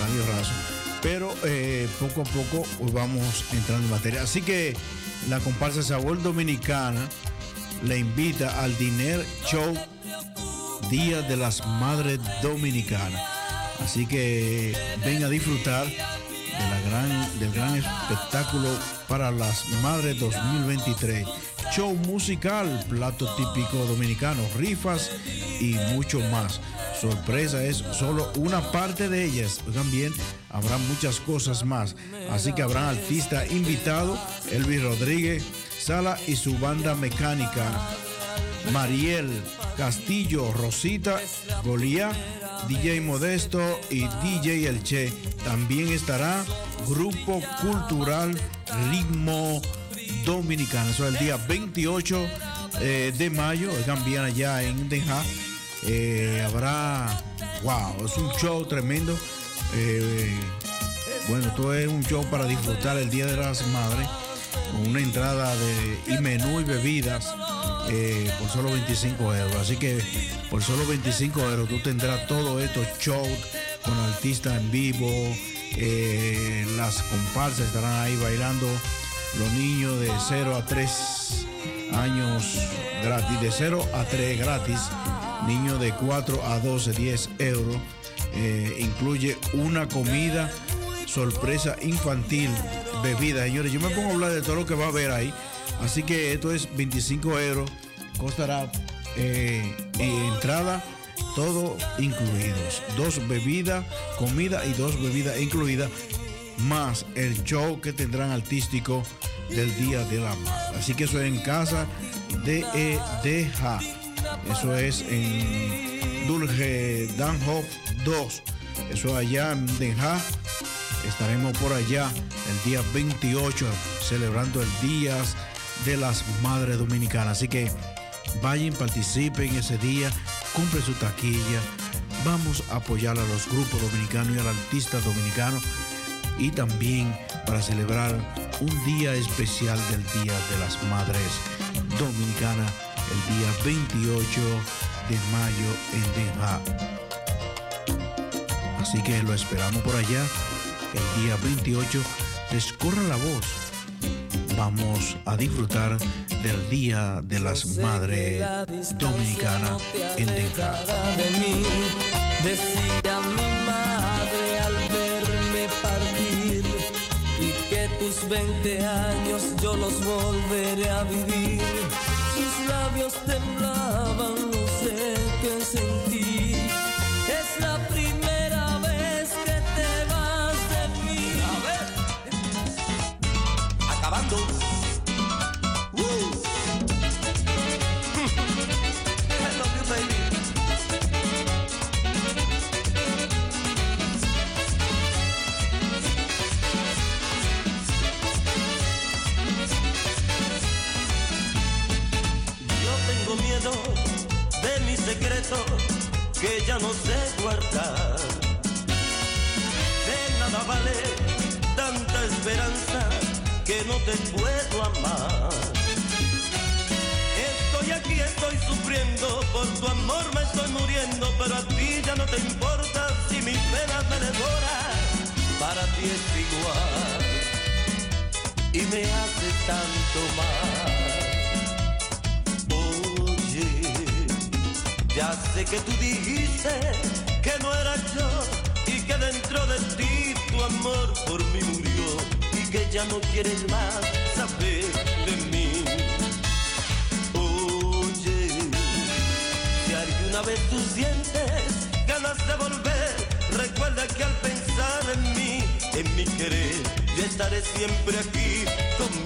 Radio Razo. Pero eh, poco a poco pues, vamos entrando en materia. Así que la comparsa Sabor Dominicana le invita al Diner Show Día de las Madres Dominicanas. Así que ven a disfrutar de la gran, del gran espectáculo para las Madres 2023. Show musical, plato típico dominicano, rifas y mucho más. Sorpresa es solo una parte de ellas. También habrá muchas cosas más. Así que habrá artista invitado, Elvis Rodríguez, Sala y su banda mecánica. Mariel Castillo, Rosita, Golía, DJ Modesto y DJ El Che. También estará Grupo Cultural Ritmo Dominicano. Eso es el día 28 eh, de mayo. También allá en Den Haag. Eh, habrá, wow, es un show tremendo. Eh, bueno, todo es un show para disfrutar el Día de las Madres. Con una entrada de y menú y bebidas por solo 25 euros. Así que por solo 25 euros tú tendrás todos estos shows con artistas en vivo. las comparsas estarán ahí bailando. Los niños de 0 a 3 años gratis. De 0 a 3 gratis. Niños de 4 a 12, 10 euros. Eh, incluye una comida sorpresa infantil, bebida. Señores, yo me pongo a hablar de todo lo que va a haber ahí. Así que esto es 25 euros. Costará eh, entrada todo incluidos. Dos bebidas, comida y dos bebidas incluidas, más el show que tendrán artístico del Día de la Madre. Así que eso es en casa de E Deja. Eso es en Dulce Danhof 2. Eso es allá en Den Haag. Estaremos por allá el día 28 celebrando el Día de las Madres Dominicanas. Así que vayan, participen ese día, cumplen su taquilla. Vamos a apoyar a los grupos dominicanos y al artista dominicano y también para celebrar un día especial del Día de las Madres Dominicanas, el día 28 de mayo en Den Haag. Así que lo esperamos por allá el día 28. Descorra la voz. Vamos a disfrutar del Día de las Madres Dominicanas en Den tus 20 años yo los volveré a vivir. Sus labios temblaban, no sé qué que ya no sé guardar. De nada vale tanta esperanza que no te puedo amar. Estoy aquí, estoy sufriendo, por tu amor me estoy muriendo, pero a ti ya no te importa si mis penas me devoran. Para ti es igual y me hace tanto mal. Ya sé que tú dijiste que no era yo y que dentro de ti tu amor por mí murió y que ya no quieres más saber de mí. Oye, si alguna vez tú sientes ganas de volver, recuerda que al pensar en mí, en mi querer, yo estaré siempre aquí con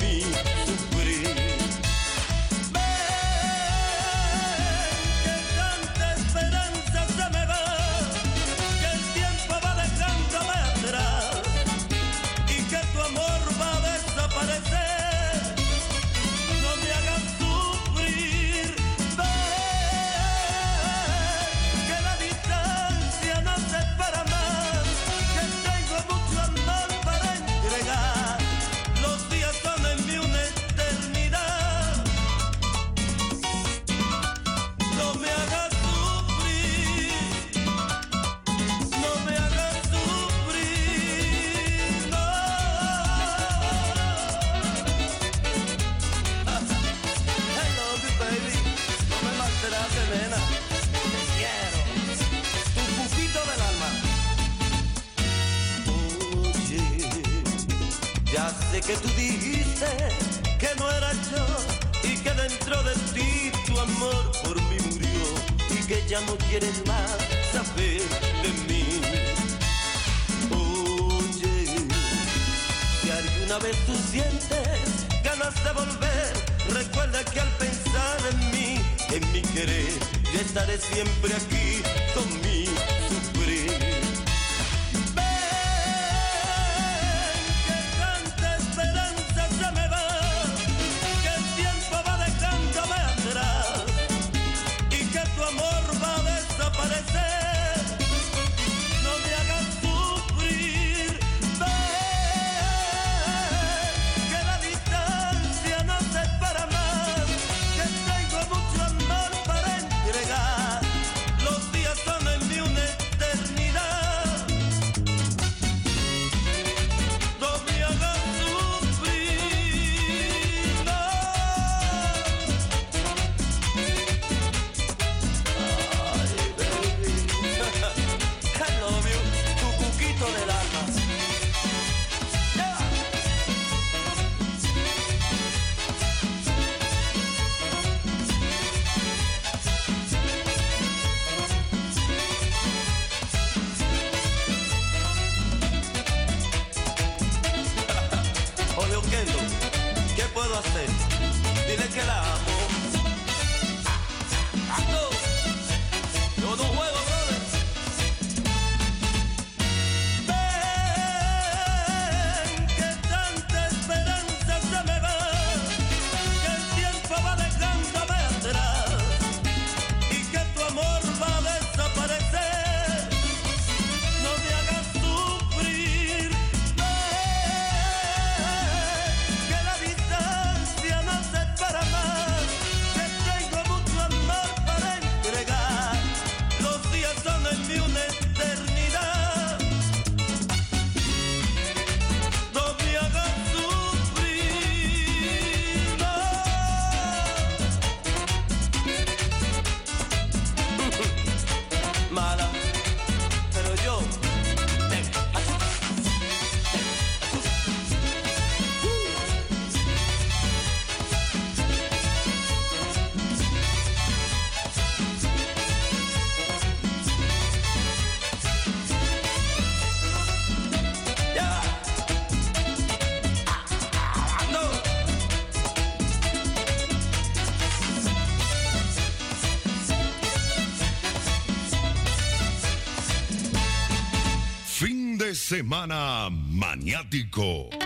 semana maniático.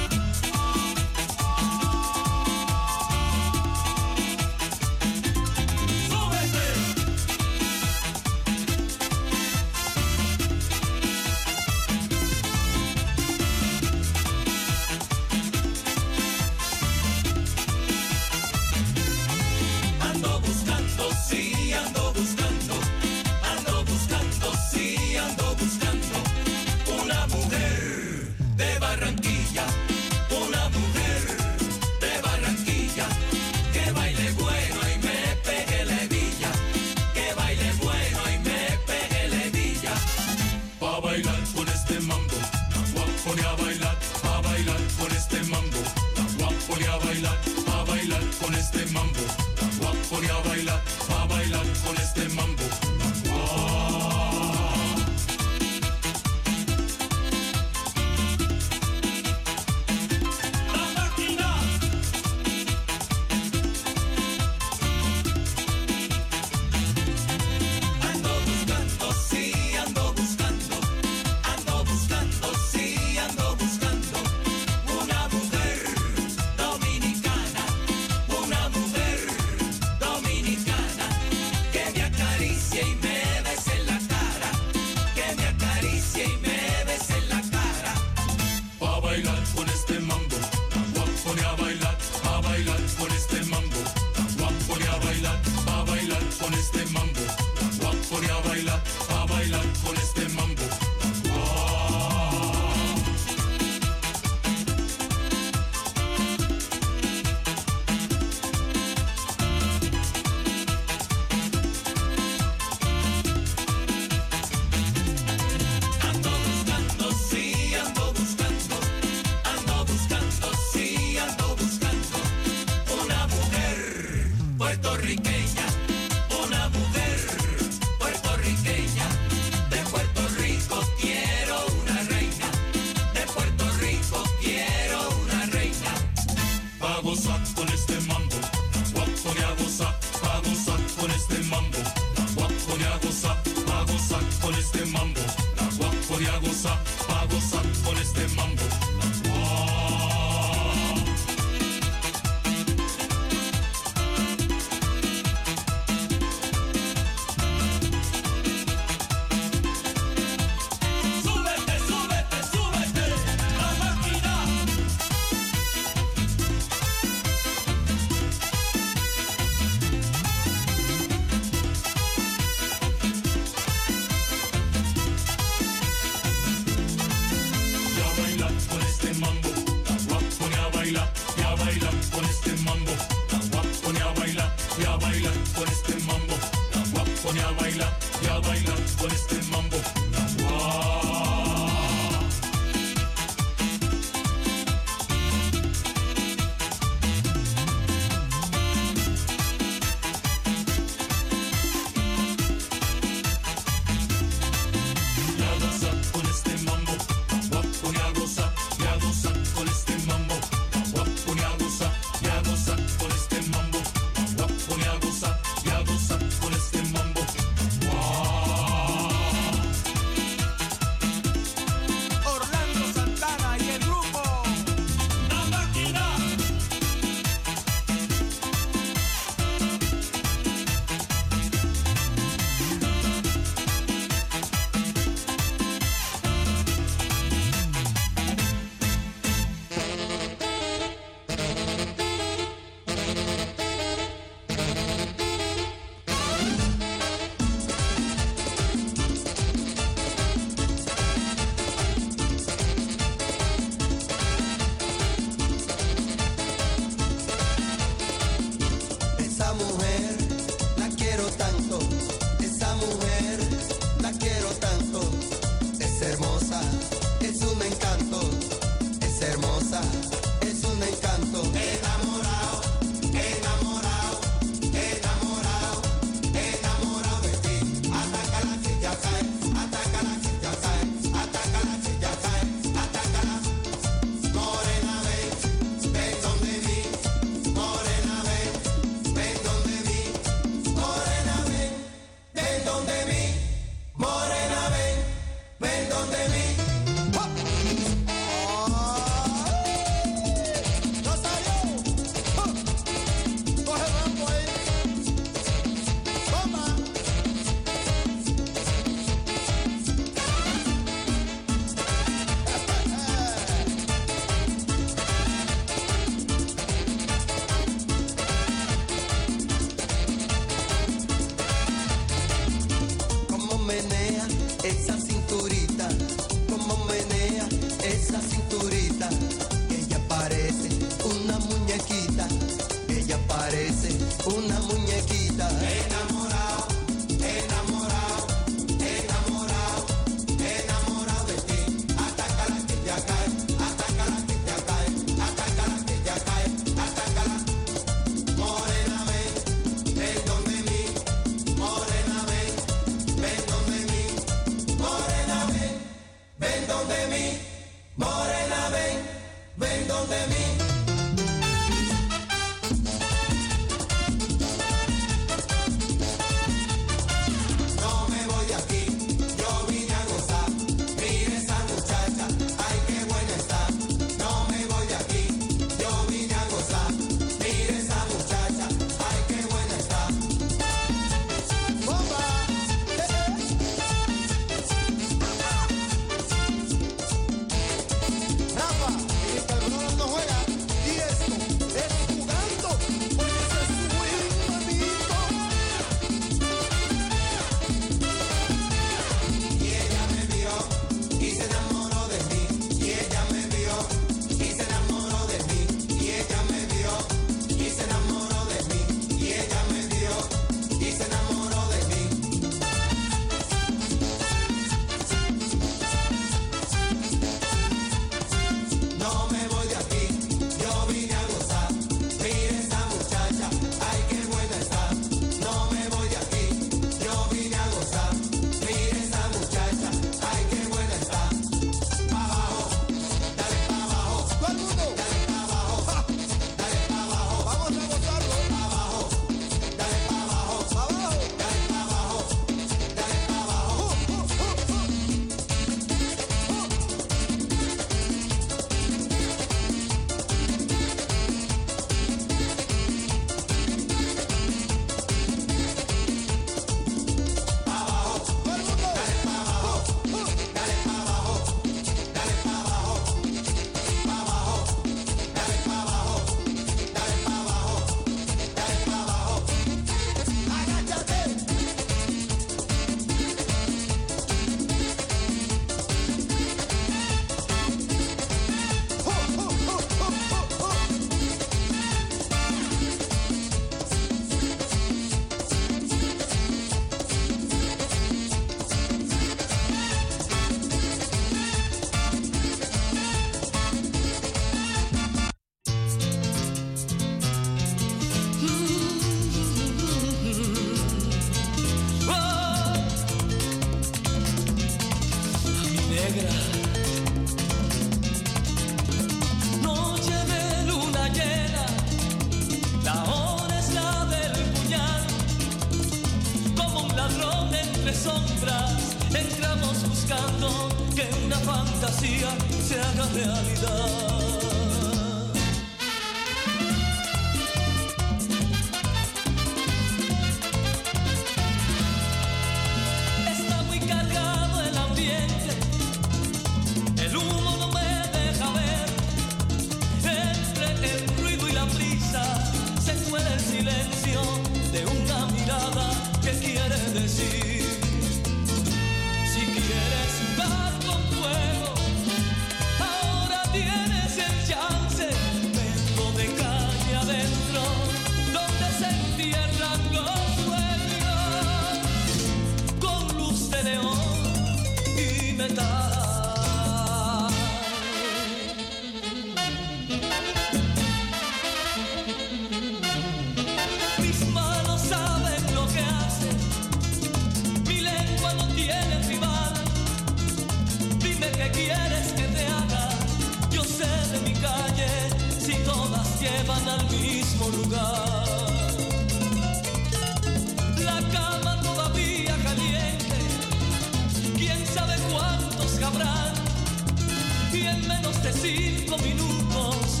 de cinco minutos.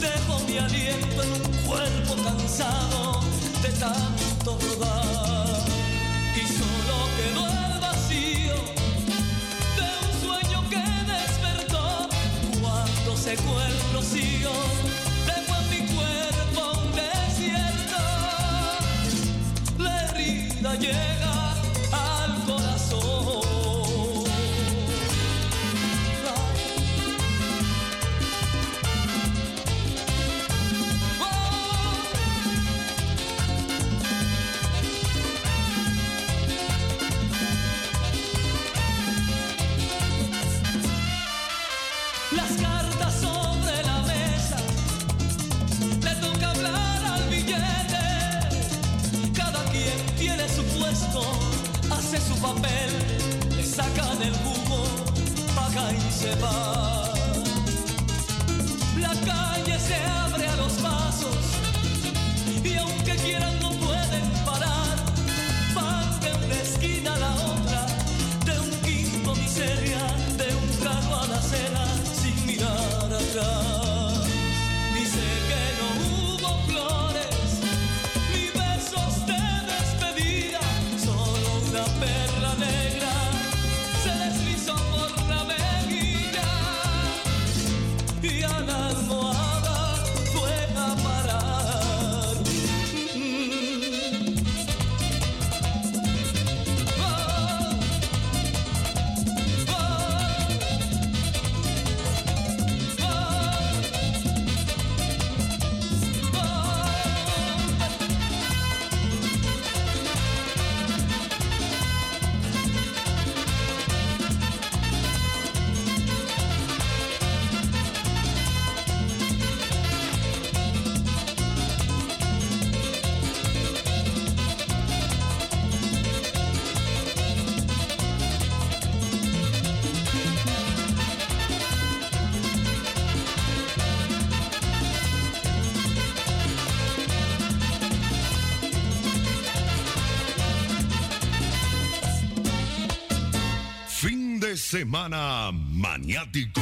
Dejo mi aliento en un cuerpo cansado de tanto rodar y solo quedó el vacío de un sueño que despertó. Cuando secó el rocío dejo en mi cuerpo un desierto. La herida llega paga y semana maniático.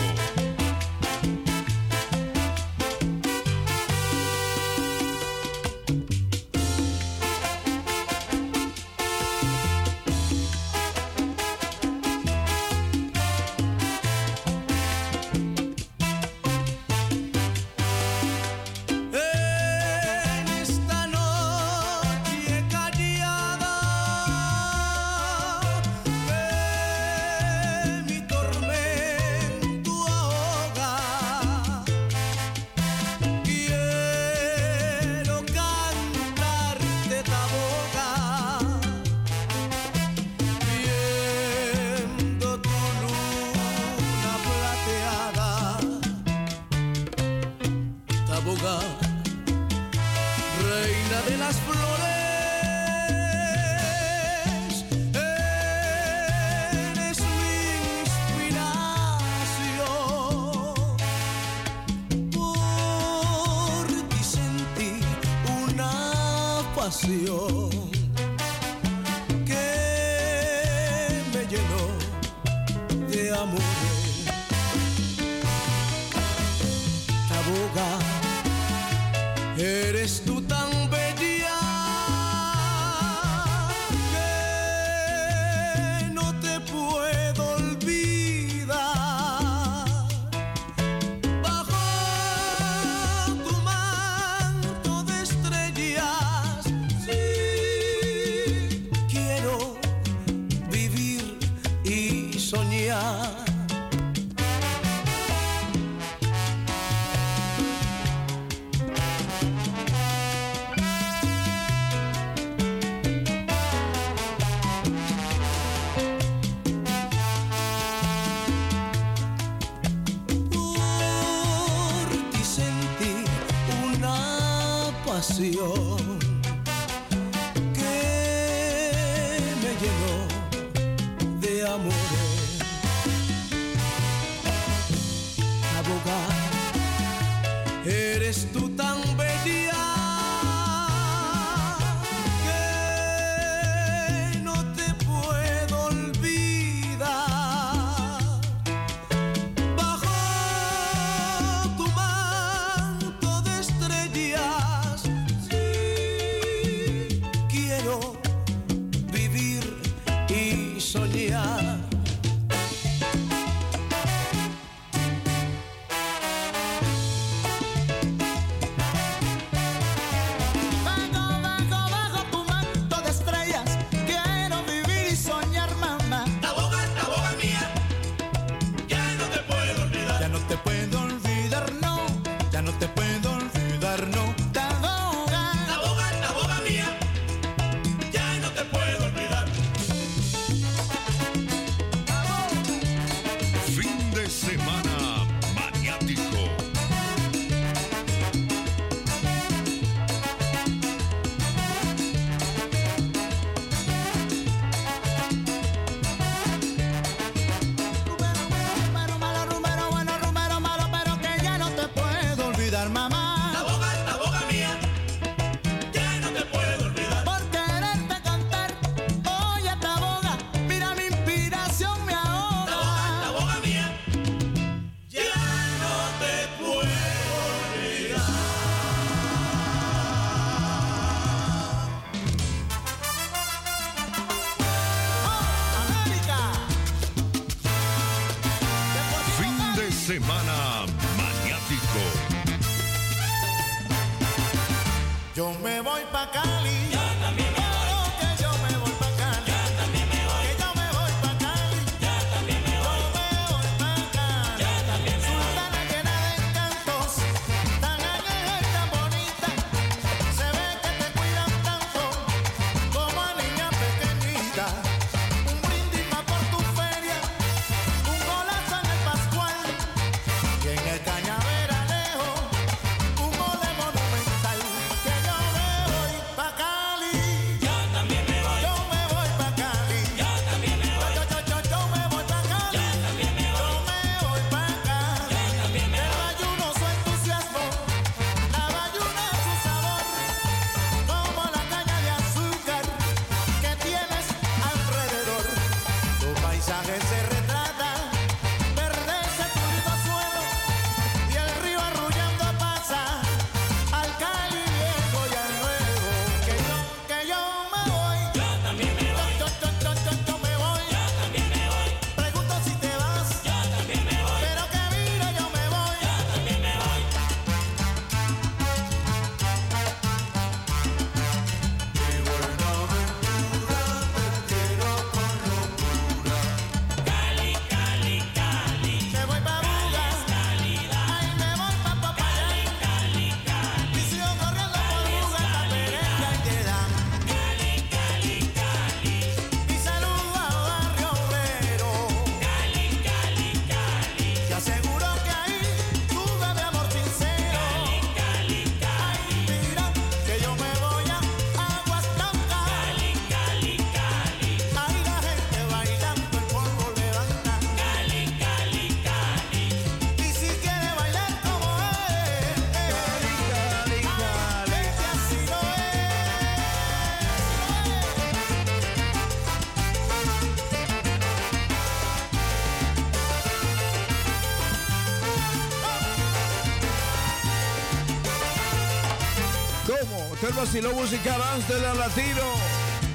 vaciló musical de la latino.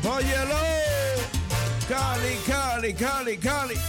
Óyelo. Cali, Cali, Cali, Cali.